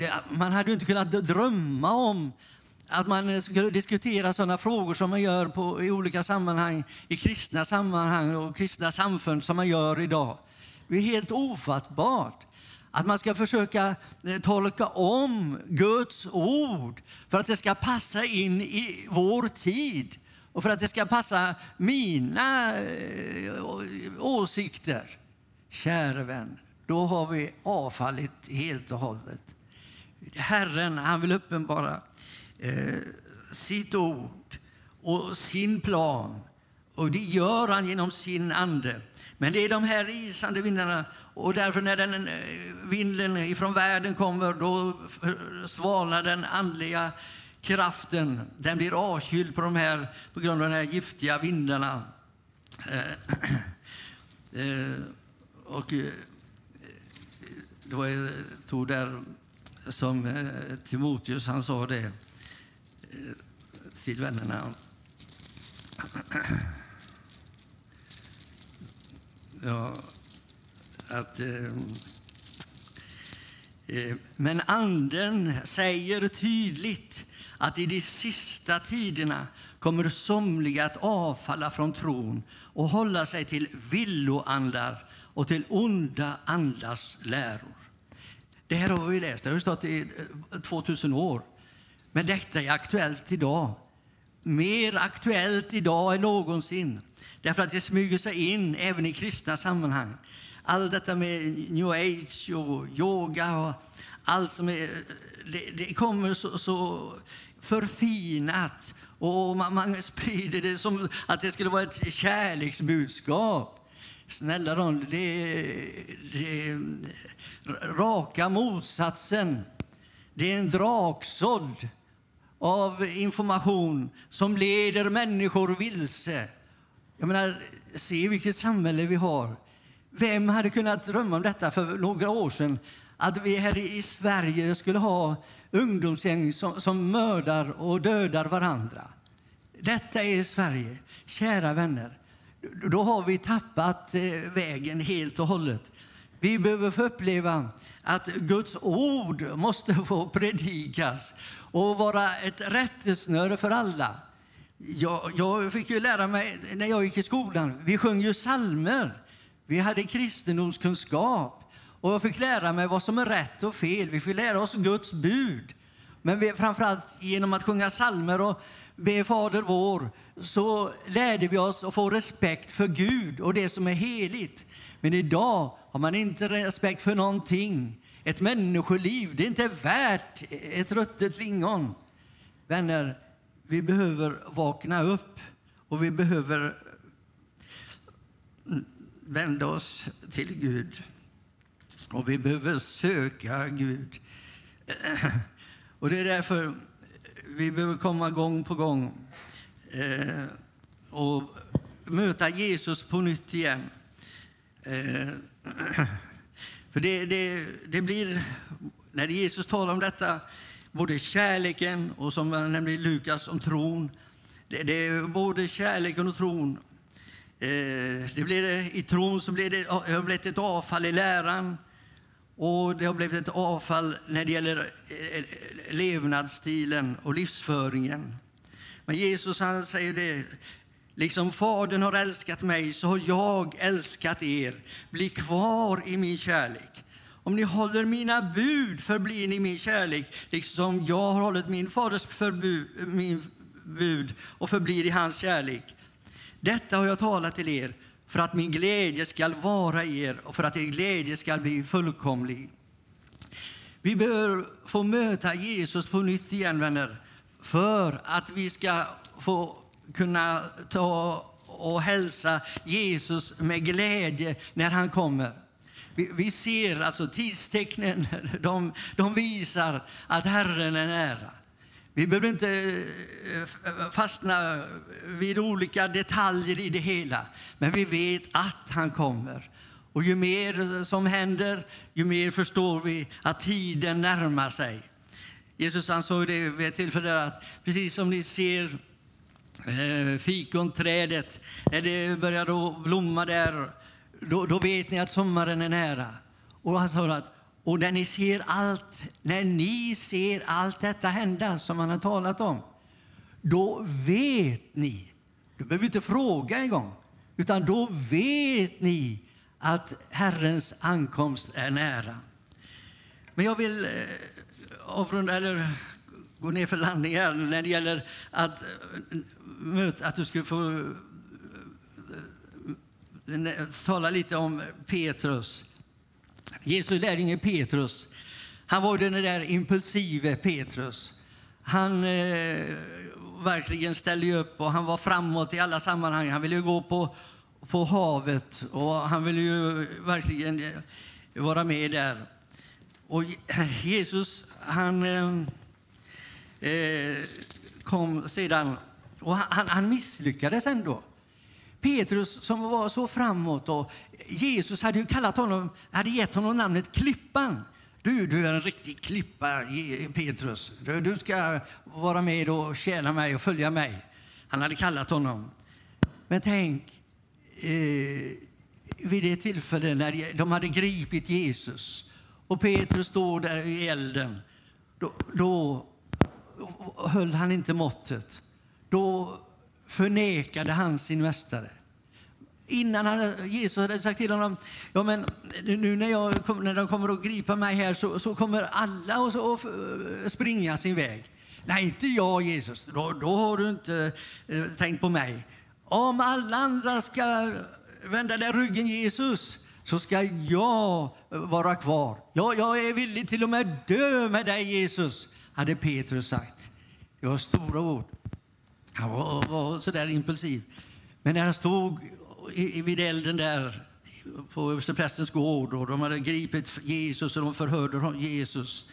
Eh, man hade inte kunnat drömma om att man skulle diskutera sådana frågor som man gör på, i olika sammanhang, i kristna sammanhang och kristna samfund som man gör idag. Det är helt ofattbart att man ska försöka tolka om Guds ord för att det ska passa in i vår tid och för att det ska passa mina eh, åsikter. Kära vän, då har vi avfallit helt och hållet. Herren han vill uppenbara eh, sitt ord och sin plan. Och det gör han genom sin ande. Men det är de här isande vindarna och därför när den eh, vinden ifrån världen kommer då svalnar den andliga kraften. Den blir avkyld på, de här, på grund av de här giftiga vindarna. Eh, eh, eh och eh, det var Tor där som eh, Timoteus han sa det eh, till vännerna. Ja, att, eh, eh, men Anden säger tydligt att i de sista tiderna kommer somliga att avfalla från tron och hålla sig till villoandar och till onda andars läror. Det här har vi läst, det har stått i eh, 2000 år. Men detta är aktuellt idag. Mer aktuellt idag än någonsin. Därför att det smyger sig in även i kristna sammanhang. Allt detta med new age och yoga och allt som är... Eh, det, det kommer så, så förfinat och man, man sprider det som att det skulle vara ett kärleksbudskap. snälla nån, det är, det är raka motsatsen. Det är en draksådd av information som leder människor vilse. Jag menar, se vilket samhälle vi har. Vem hade kunnat drömma om detta för några år sedan? Att vi här i Sverige skulle ha ungdomsgäng som, som mördar och dödar varandra. Detta är Sverige. Kära vänner, då har vi tappat eh, vägen helt och hållet. Vi behöver få uppleva att Guds ord måste få predikas och vara ett rättesnöre för alla. Jag, jag fick ju lära mig när jag gick i skolan, vi sjöng ju psalmer. Vi hade kristendomskunskap och jag fick lära mig vad som är rätt och fel. Vi fick lära oss Guds bud. Men vi, framförallt genom att sjunga psalmer och be Fader vår så lärde vi oss att få respekt för Gud och det som är heligt. Men idag har man inte respekt för någonting. Ett människoliv, det är inte värt ett ruttet lingon. Vänner, vi behöver vakna upp och vi behöver vända oss till Gud. Och vi behöver söka Gud. Och det är därför vi behöver komma gång på gång eh, och möta Jesus på nytt igen. Eh, för det, det, det blir, när Jesus talar om detta, både kärleken och som jag nämnde i Lukas om tron. Det, det är både kärleken och tron. Eh, det blir, I tron så blir det, det har blivit ett avfall i läran. Och det har blivit ett avfall när det gäller eh, eh, levnadsstilen och livsföringen. Men Jesus han säger det, liksom Fadern har älskat mig så har jag älskat er. Bli kvar i min kärlek. Om ni håller mina bud förblir ni min kärlek, liksom jag har hållit min faders förbud, min bud och förblir i hans kärlek. Detta har jag talat till er för att min glädje skall vara i er och för att er glädje skall bli fullkomlig. Vi behöver få möta Jesus på nytt igen, vänner, för att vi ska få kunna ta och hälsa Jesus med glädje när han kommer. Vi, vi ser alltså tidstecknen, de, de visar att Herren är nära. Vi behöver inte eh, eh, fastna vid olika detaljer i det hela, men vi vet att han kommer. Och ju mer som händer, ju mer förstår vi att tiden närmar sig. Jesus han sa det vid ett tillfälle att precis som ni ser eh, fikonträdet, när det börjar då blomma där, då, då vet ni att sommaren är nära. Och han sa att och när ni ser allt, när ni ser allt detta hända som han har talat om, då vet ni, du behöver inte fråga en gång, utan då vet ni att Herrens ankomst är nära. Men jag vill eh, avrunda, eller gå ner för landning här när det gäller att, eh, möta, att du skulle få eh, tala lite om Petrus. Jesu lärjunge Petrus, han var den där impulsive Petrus. Han eh, verkligen ställde upp och han var framåt i alla sammanhang. Han ville gå på, på havet och han ville ju verkligen eh, vara med där. Och Jesus, han eh, eh, kom sedan och han, han misslyckades ändå. Petrus som var så framåt och Jesus hade ju kallat honom, hade gett honom namnet Klippan. Du, du är en riktig klippa, Petrus. Du, du ska vara med och tjäna mig och följa mig. Han hade kallat honom. Men tänk, eh, vid det tillfället när de hade gripit Jesus och Petrus står där i elden, då, då höll han inte måttet. Då förnekade han sin mästare. Innan hade, Jesus hade sagt till honom, ja men nu när, jag, när de kommer att gripa mig här så, så kommer alla att, och springa sin väg. Nej, inte jag Jesus, då, då har du inte eh, tänkt på mig. Om alla andra ska vända dig ryggen Jesus, så ska jag vara kvar. Ja, jag är villig till och med dö med dig Jesus, hade Petrus sagt. Det var stora ord. Han var, var så där impulsiv. Men när han stod vid elden där på översteprästens gård och de hade gripit Jesus och de förhörde Jesus.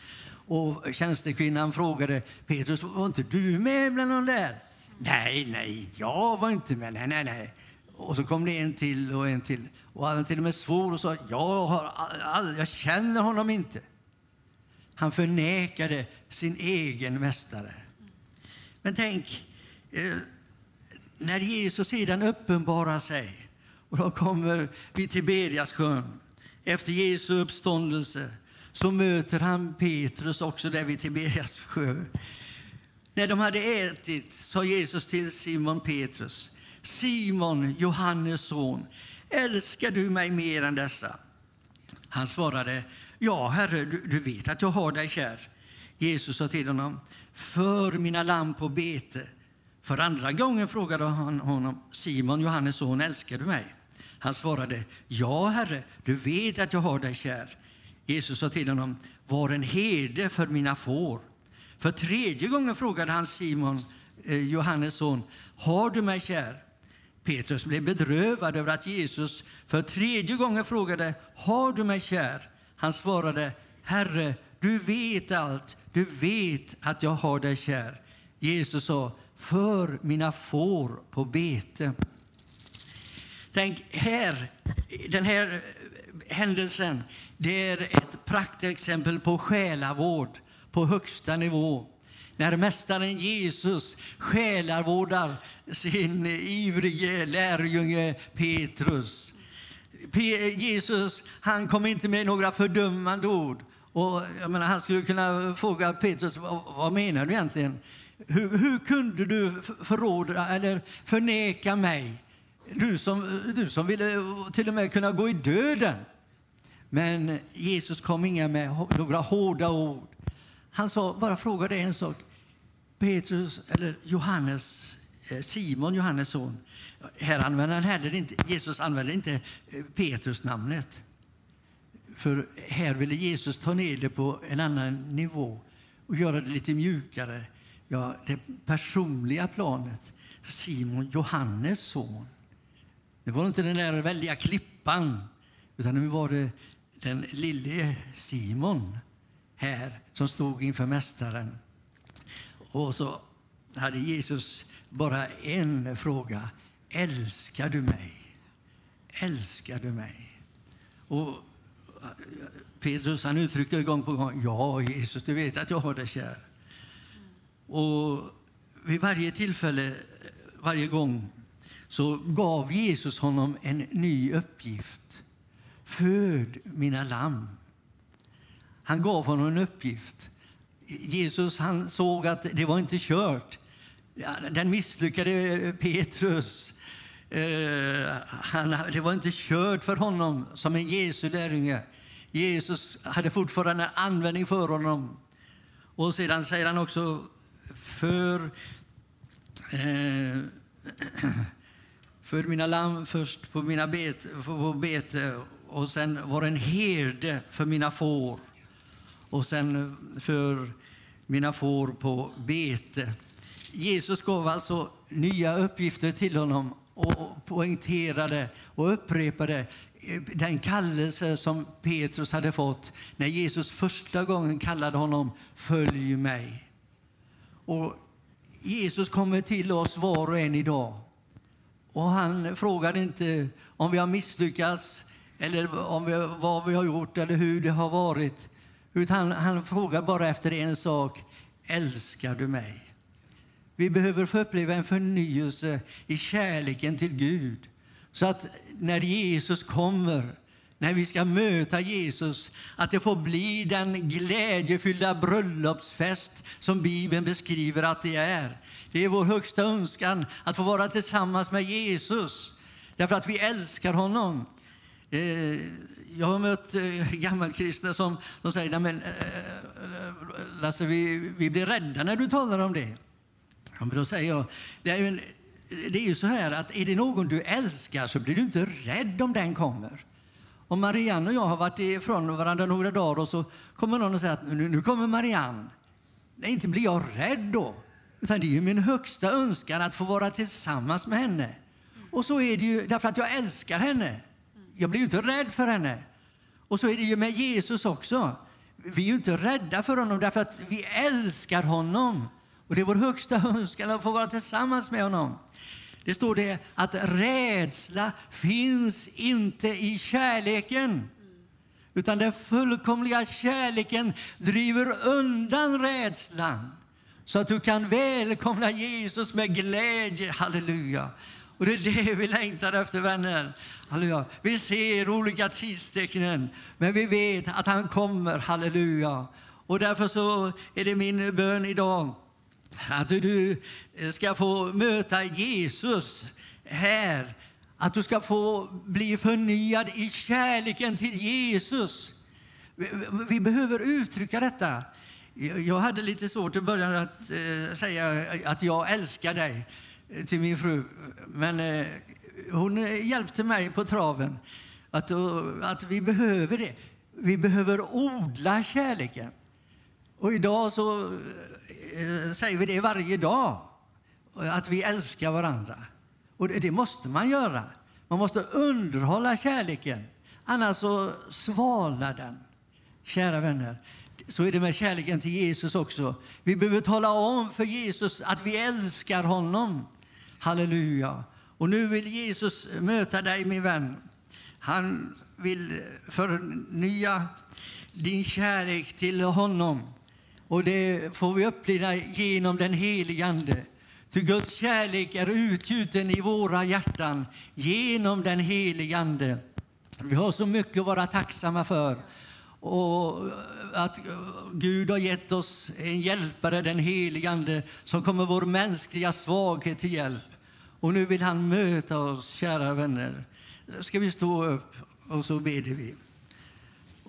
Och tjänstekvinnan frågade Petrus, var inte du med bland de där? Nej, nej, jag var inte med. Nej, nej, nej. Och så kom det en till och en till. Och han till och med svor och sa, jag, har all, jag känner honom inte. Han förnekade sin egen mästare. Men tänk, Eh, när Jesus sedan uppenbarar sig och de kommer vid Tiberiassjön efter Jesu uppståndelse så möter han Petrus också där vid Tiberias sjö. När de hade ätit sa Jesus till Simon Petrus Simon, Johannes son, älskar du mig mer än dessa? Han svarade Ja, Herre, du, du vet att jag har dig kär. Jesus sa till honom För mina lamm på bete. För andra gången frågade han honom Simon, Johannes son, älskar du mig? Han svarade Ja, Herre, du vet att jag har dig kär. Jesus sa till honom Var en herde för mina får. För tredje gången frågade han Simon, eh, Johannes son, har du mig kär? Petrus blev bedrövad över att Jesus för tredje gången frågade, har du mig kär? Han svarade, Herre, du vet allt, du vet att jag har dig kär. Jesus sa, för mina får på bete. Tänk här, den här händelsen, det är ett praktexempel på själavård på högsta nivå. När mästaren Jesus själavårdar sin ivrige lärjunge Petrus. Jesus han kom inte med några fördömande ord. Och, jag menar, han skulle kunna fråga Petrus, vad, vad menar du egentligen? Hur, hur kunde du förråda eller förneka mig? Du som, du som ville till och med kunna gå i döden. Men Jesus kom inga med några hårda ord. Han sa, bara frågade en sak. Petrus, eller Johannes, eh, Simon, Johannes son. Här använder han heller inte, Jesus använder inte eh, Petrus namnet. För här ville Jesus ta ner det på en annan nivå och göra det lite mjukare. Ja, det personliga planet. Simon, Johannes son. Det var inte den där väldiga klippan, utan nu var det den lille Simon här som stod inför Mästaren. Och så hade Jesus bara en fråga. Älskar du mig? Älskar du mig? Och eh, Petrus han uttryckte gång på gång. Ja, Jesus, du vet att jag har dig kär. Och vid varje tillfälle, varje gång, så gav Jesus honom en ny uppgift. Föd mina lamm. Han gav honom en uppgift. Jesus han såg att det var inte kört. Den misslyckade Petrus. Eh, han, det var inte kört för honom som en Jesu lärjunge. Jesus hade fortfarande användning för honom. Och sedan säger han också för, eh, för mina lamm först på, mina bete, på bete och sen var en herde för mina får och sen för mina får på bete. Jesus gav alltså nya uppgifter till honom och poängterade och upprepade eh, den kallelse som Petrus hade fått när Jesus första gången kallade honom Följ mig. Och Jesus kommer till oss var och en idag. Och han frågar inte om vi har misslyckats eller om vi, vad vi har gjort eller hur det har varit. Utan han, han frågar bara efter en sak. Älskar du mig? Vi behöver få uppleva en förnyelse i kärleken till Gud. Så att när Jesus kommer, när vi ska möta Jesus, att det får bli den glädjefyllda bröllopsfest som Bibeln beskriver att det är. Det är vår högsta önskan att få vara tillsammans med Jesus, därför att vi älskar honom. Eh, jag har mött eh, gammalkristna som, som säger Nej, men, eh, Lasse, vi, vi blir rädda när du talar om det. Men då säger jag, det är, ju det är ju så här att är det någon du älskar så blir du inte rädd om den kommer. Om Marianne och jag har varit ifrån varandra några dagar och så kommer någon och säger att nu, nu kommer Marianne. Nej, inte blir jag rädd då. Utan det är ju min högsta önskan att få vara tillsammans med henne. Och så är det ju därför att jag älskar henne. jag blir ju inte rädd för henne. Och så är det ju med Jesus också. Vi är ju inte rädda för honom därför att vi älskar honom. Och det är vår högsta önskan att få vara tillsammans med honom. Det står det att rädsla finns inte i kärleken. Utan den fullkomliga kärleken driver undan rädslan så att du kan välkomna Jesus med glädje. Halleluja! Och det är det vi längtar efter, vänner. Halleluja. Vi ser olika tidstecknen, men vi vet att han kommer. Halleluja! Och därför så är det min bön idag att du eh, ska få möta Jesus här. Att du ska få bli förnyad i kärleken till Jesus. Vi, behöver uttrycka detta. Jag hade lite svårt i början att eh, säga att jag älskar dig eh, till min fru. Men hon hjälpte mig på traven. Att, att vi behöver det. Vi behöver odla kärleken. Och idag så Eh, säger vi det varje dag, att vi älskar varandra. Och det, måste man göra. Man måste underhålla kärleken, annars så svalnar den. Kära vänner, så är det med kärleken till Jesus också. Vi behöver tala om för Jesus att vi älskar honom. Halleluja. Och nu vill Jesus möta dig, min vän. Han vill förnya din kärlek till honom. Och det får vi uppleva genom den helige Ande. Ty Guds kärlek är utgjuten i våra hjärtan genom den helige Ande. Vi har så mycket att vara tacksamma för. Och att Gud har gett oss en hjälpare, den helige Ande, som kommer vår mänskliga svaghet till hjälp. Och nu vill han möta oss, kära vänner. Ska vi stå upp och så ber vi.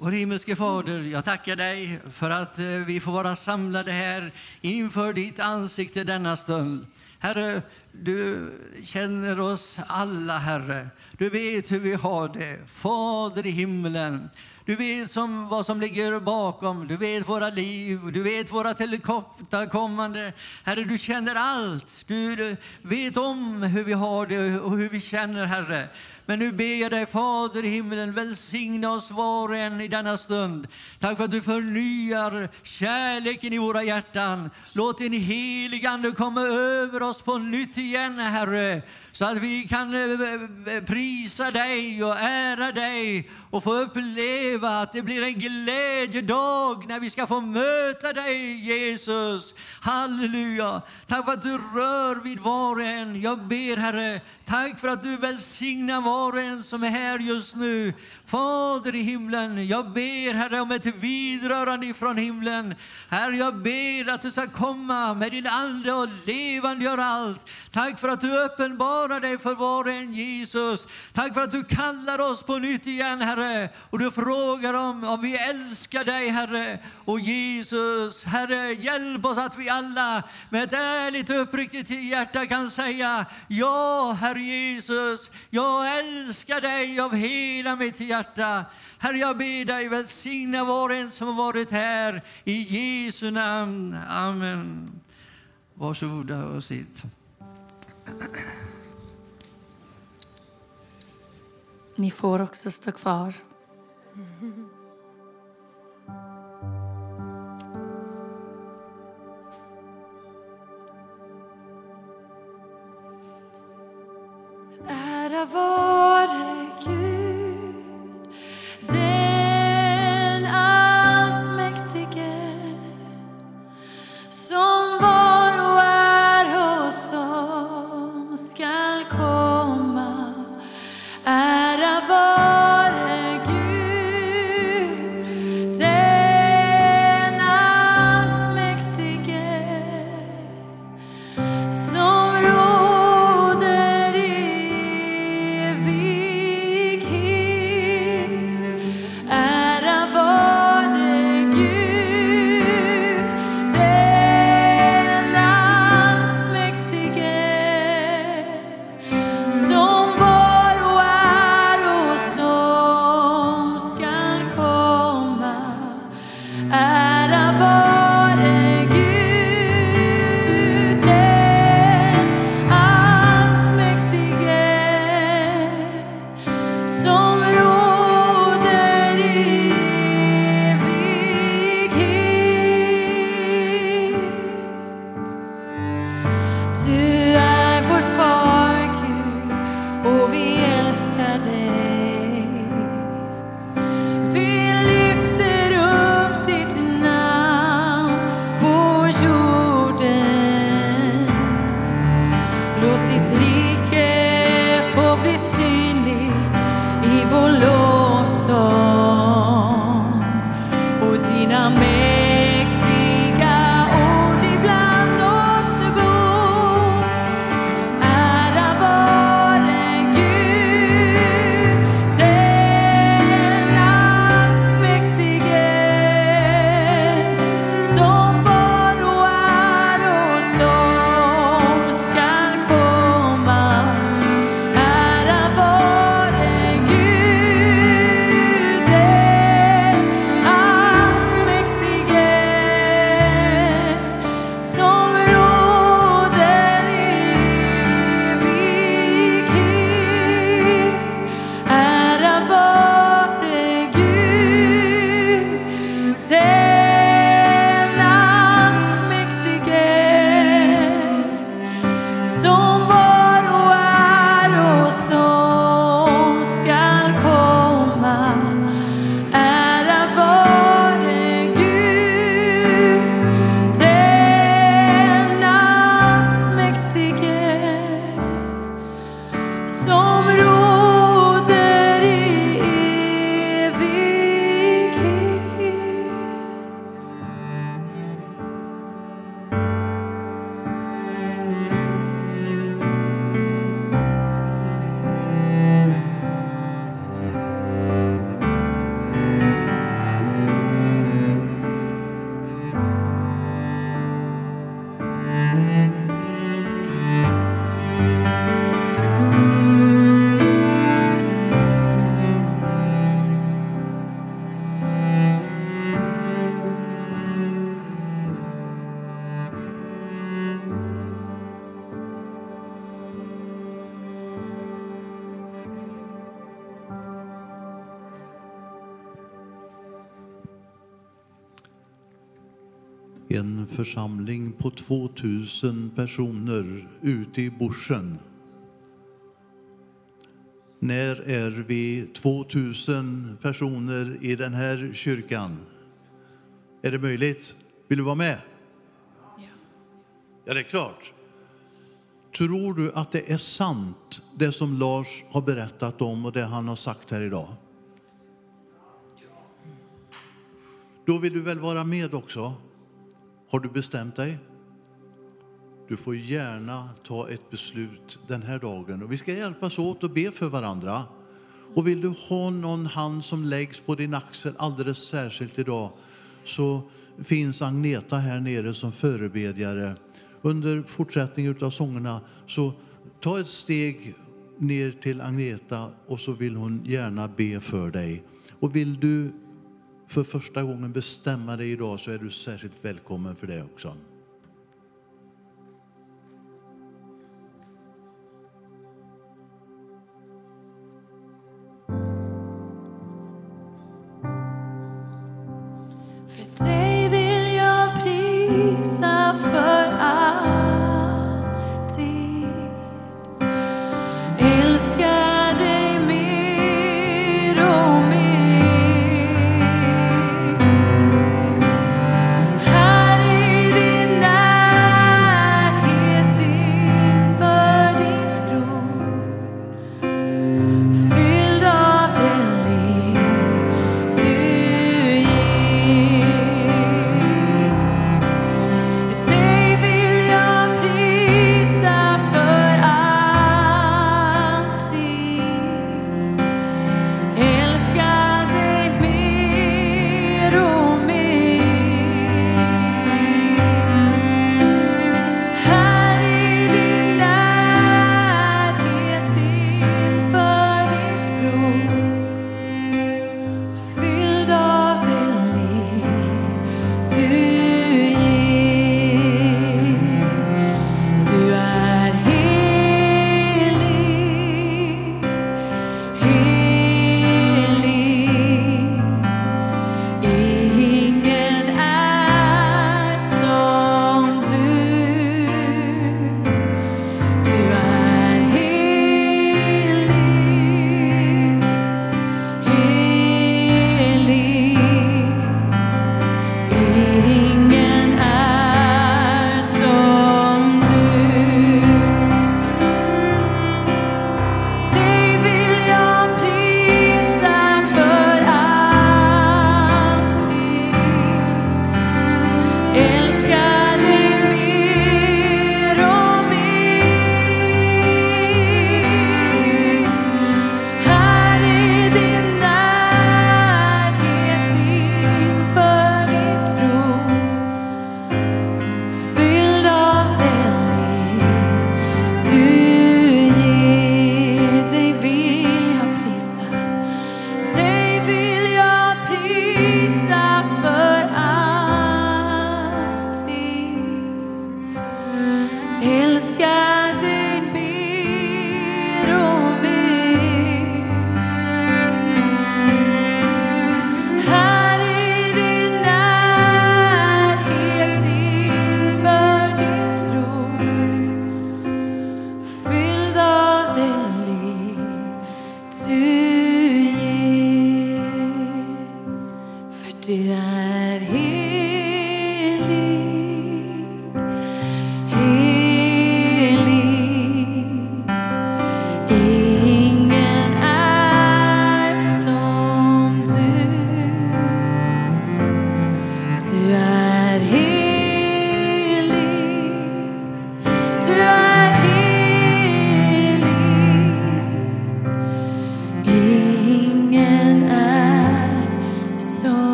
Vår himmelske Fader, jag tackar dig för att eh, vi får vara samlade här inför ditt ansikte denna stund. Herre, du känner oss alla, Herre. Du vet hur vi har det. Fader i himlen, du vet som, vad som ligger bakom. Du vet våra liv, du vet våra tillkortakommande. Herre, du känner allt. Du, du vet om hur vi har det och hur vi känner, Herre. Men nu ber jag dig, Fader i himlen, välsigna oss var och en i denna stund. Tack för att du förnyar kärleken i våra hjärtan. Låt din helige Ande komma över oss på nytt igen, Herre, så att vi kan eh, eh, eh, prisa dig och ära dig och få uppleva att det blir en glädjedag när vi ska få möta dig, Jesus. Halleluja! Tack för att du rör vid var och en. Jag ber, Herre, tack för att du välsignar var och en som är här just nu. Fader i himlen, jag ber, Herre, om ett vidrörande ifrån himlen. Herre, jag ber att du ska komma med din Ande och levandegöra allt. Tack för att du uppenbarar dig för var och en, Jesus. Tack för att du kallar oss på nytt igen, Herre. Och du frågar om, om vi älskar dig, Herre. Och Jesus, Herre, hjälp oss att vi alla med ett ärligt och uppriktigt hjärta kan säga Ja, Herre Jesus, jag älskar dig av hela mitt hjärta. Herre, jag ber dig välsigna var och en som har varit här. I Jesu namn. Amen. Varsågoda och sitt. Ni får också stå kvar. Ära vare församling på 2000 personer ute i bushen. När är vi 2000 personer i den här kyrkan? Är det möjligt? Vill du vara med? Ja, det är klart. Tror du att det är sant, det som Lars har berättat om och det han har sagt här idag? Då vill du väl vara med också? Har du bestämt dig? Du får gärna ta ett beslut den här dagen. Och vi ska hjälpas åt och be för varandra. Och vill du ha någon hand som läggs på din axel alldeles särskilt idag så finns Agneta här nere som förebedjare. Under fortsättningen av sångerna så ta ett steg ner till Agneta och så vill hon gärna be för dig. Och vill du för första gången bestämma dig idag så är du särskilt välkommen för det också. För dig vill jag prisa för allt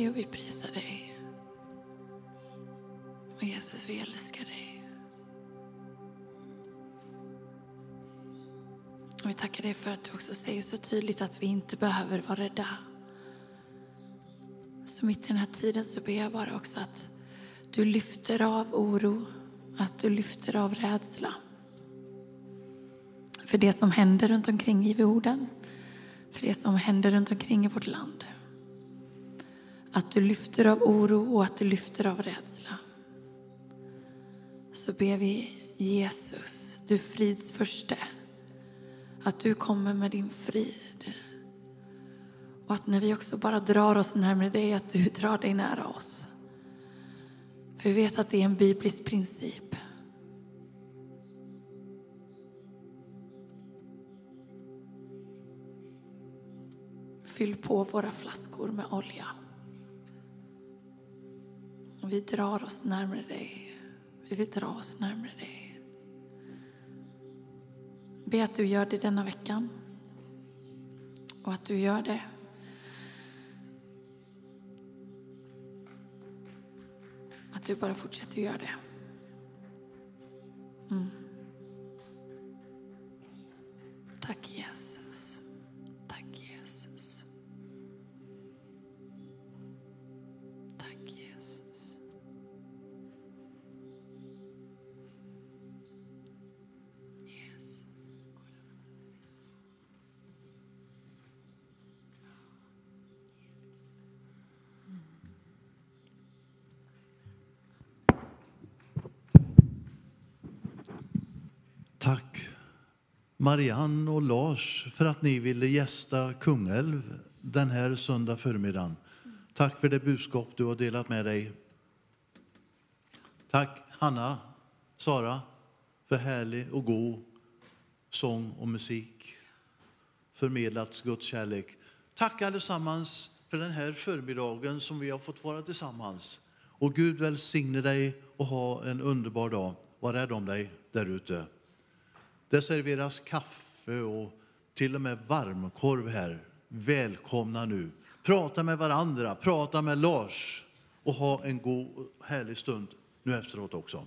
dig och vi prisar dig. Och Jesus, vi älskar dig. Och vi tackar dig för att du också säger så tydligt att vi inte behöver vara rädda. Så mitt i den här tiden så ber jag bara också att du lyfter av oro, att du lyfter av rädsla. För det som händer runt omkring i jorden, för det som händer runt omkring i vårt land. Att du lyfter av oro och att du lyfter av rädsla. Så ber vi Jesus, du frids förste, att du kommer med din frid. Och att när vi också bara drar oss närmare dig, att du drar dig nära oss. För vi vet att det är en biblisk princip. Fyll på våra flaskor med olja. Och vi drar oss närmare dig. Vi vill dra oss närmare dig. Be att du gör det denna veckan. Och att du gör det Att du bara fortsätter göra det. Mm. Tack igen. Marianne och Lars för att ni ville gästa Kungälv den här söndag förmiddagen. Tack för det budskap du har delat med dig. Tack Hanna, Sara för härlig och god sång och musik. Förmedlats Guds kärlek. Tack allesammans för den här förmiddagen som vi har fått vara tillsammans. Och Gud välsigne dig och ha en underbar dag. Var rädd om dig där ute. Det serveras kaffe och till och med varmkorv här. Välkomna nu. Prata med varandra, prata med Lars och ha en god härlig stund nu efteråt också.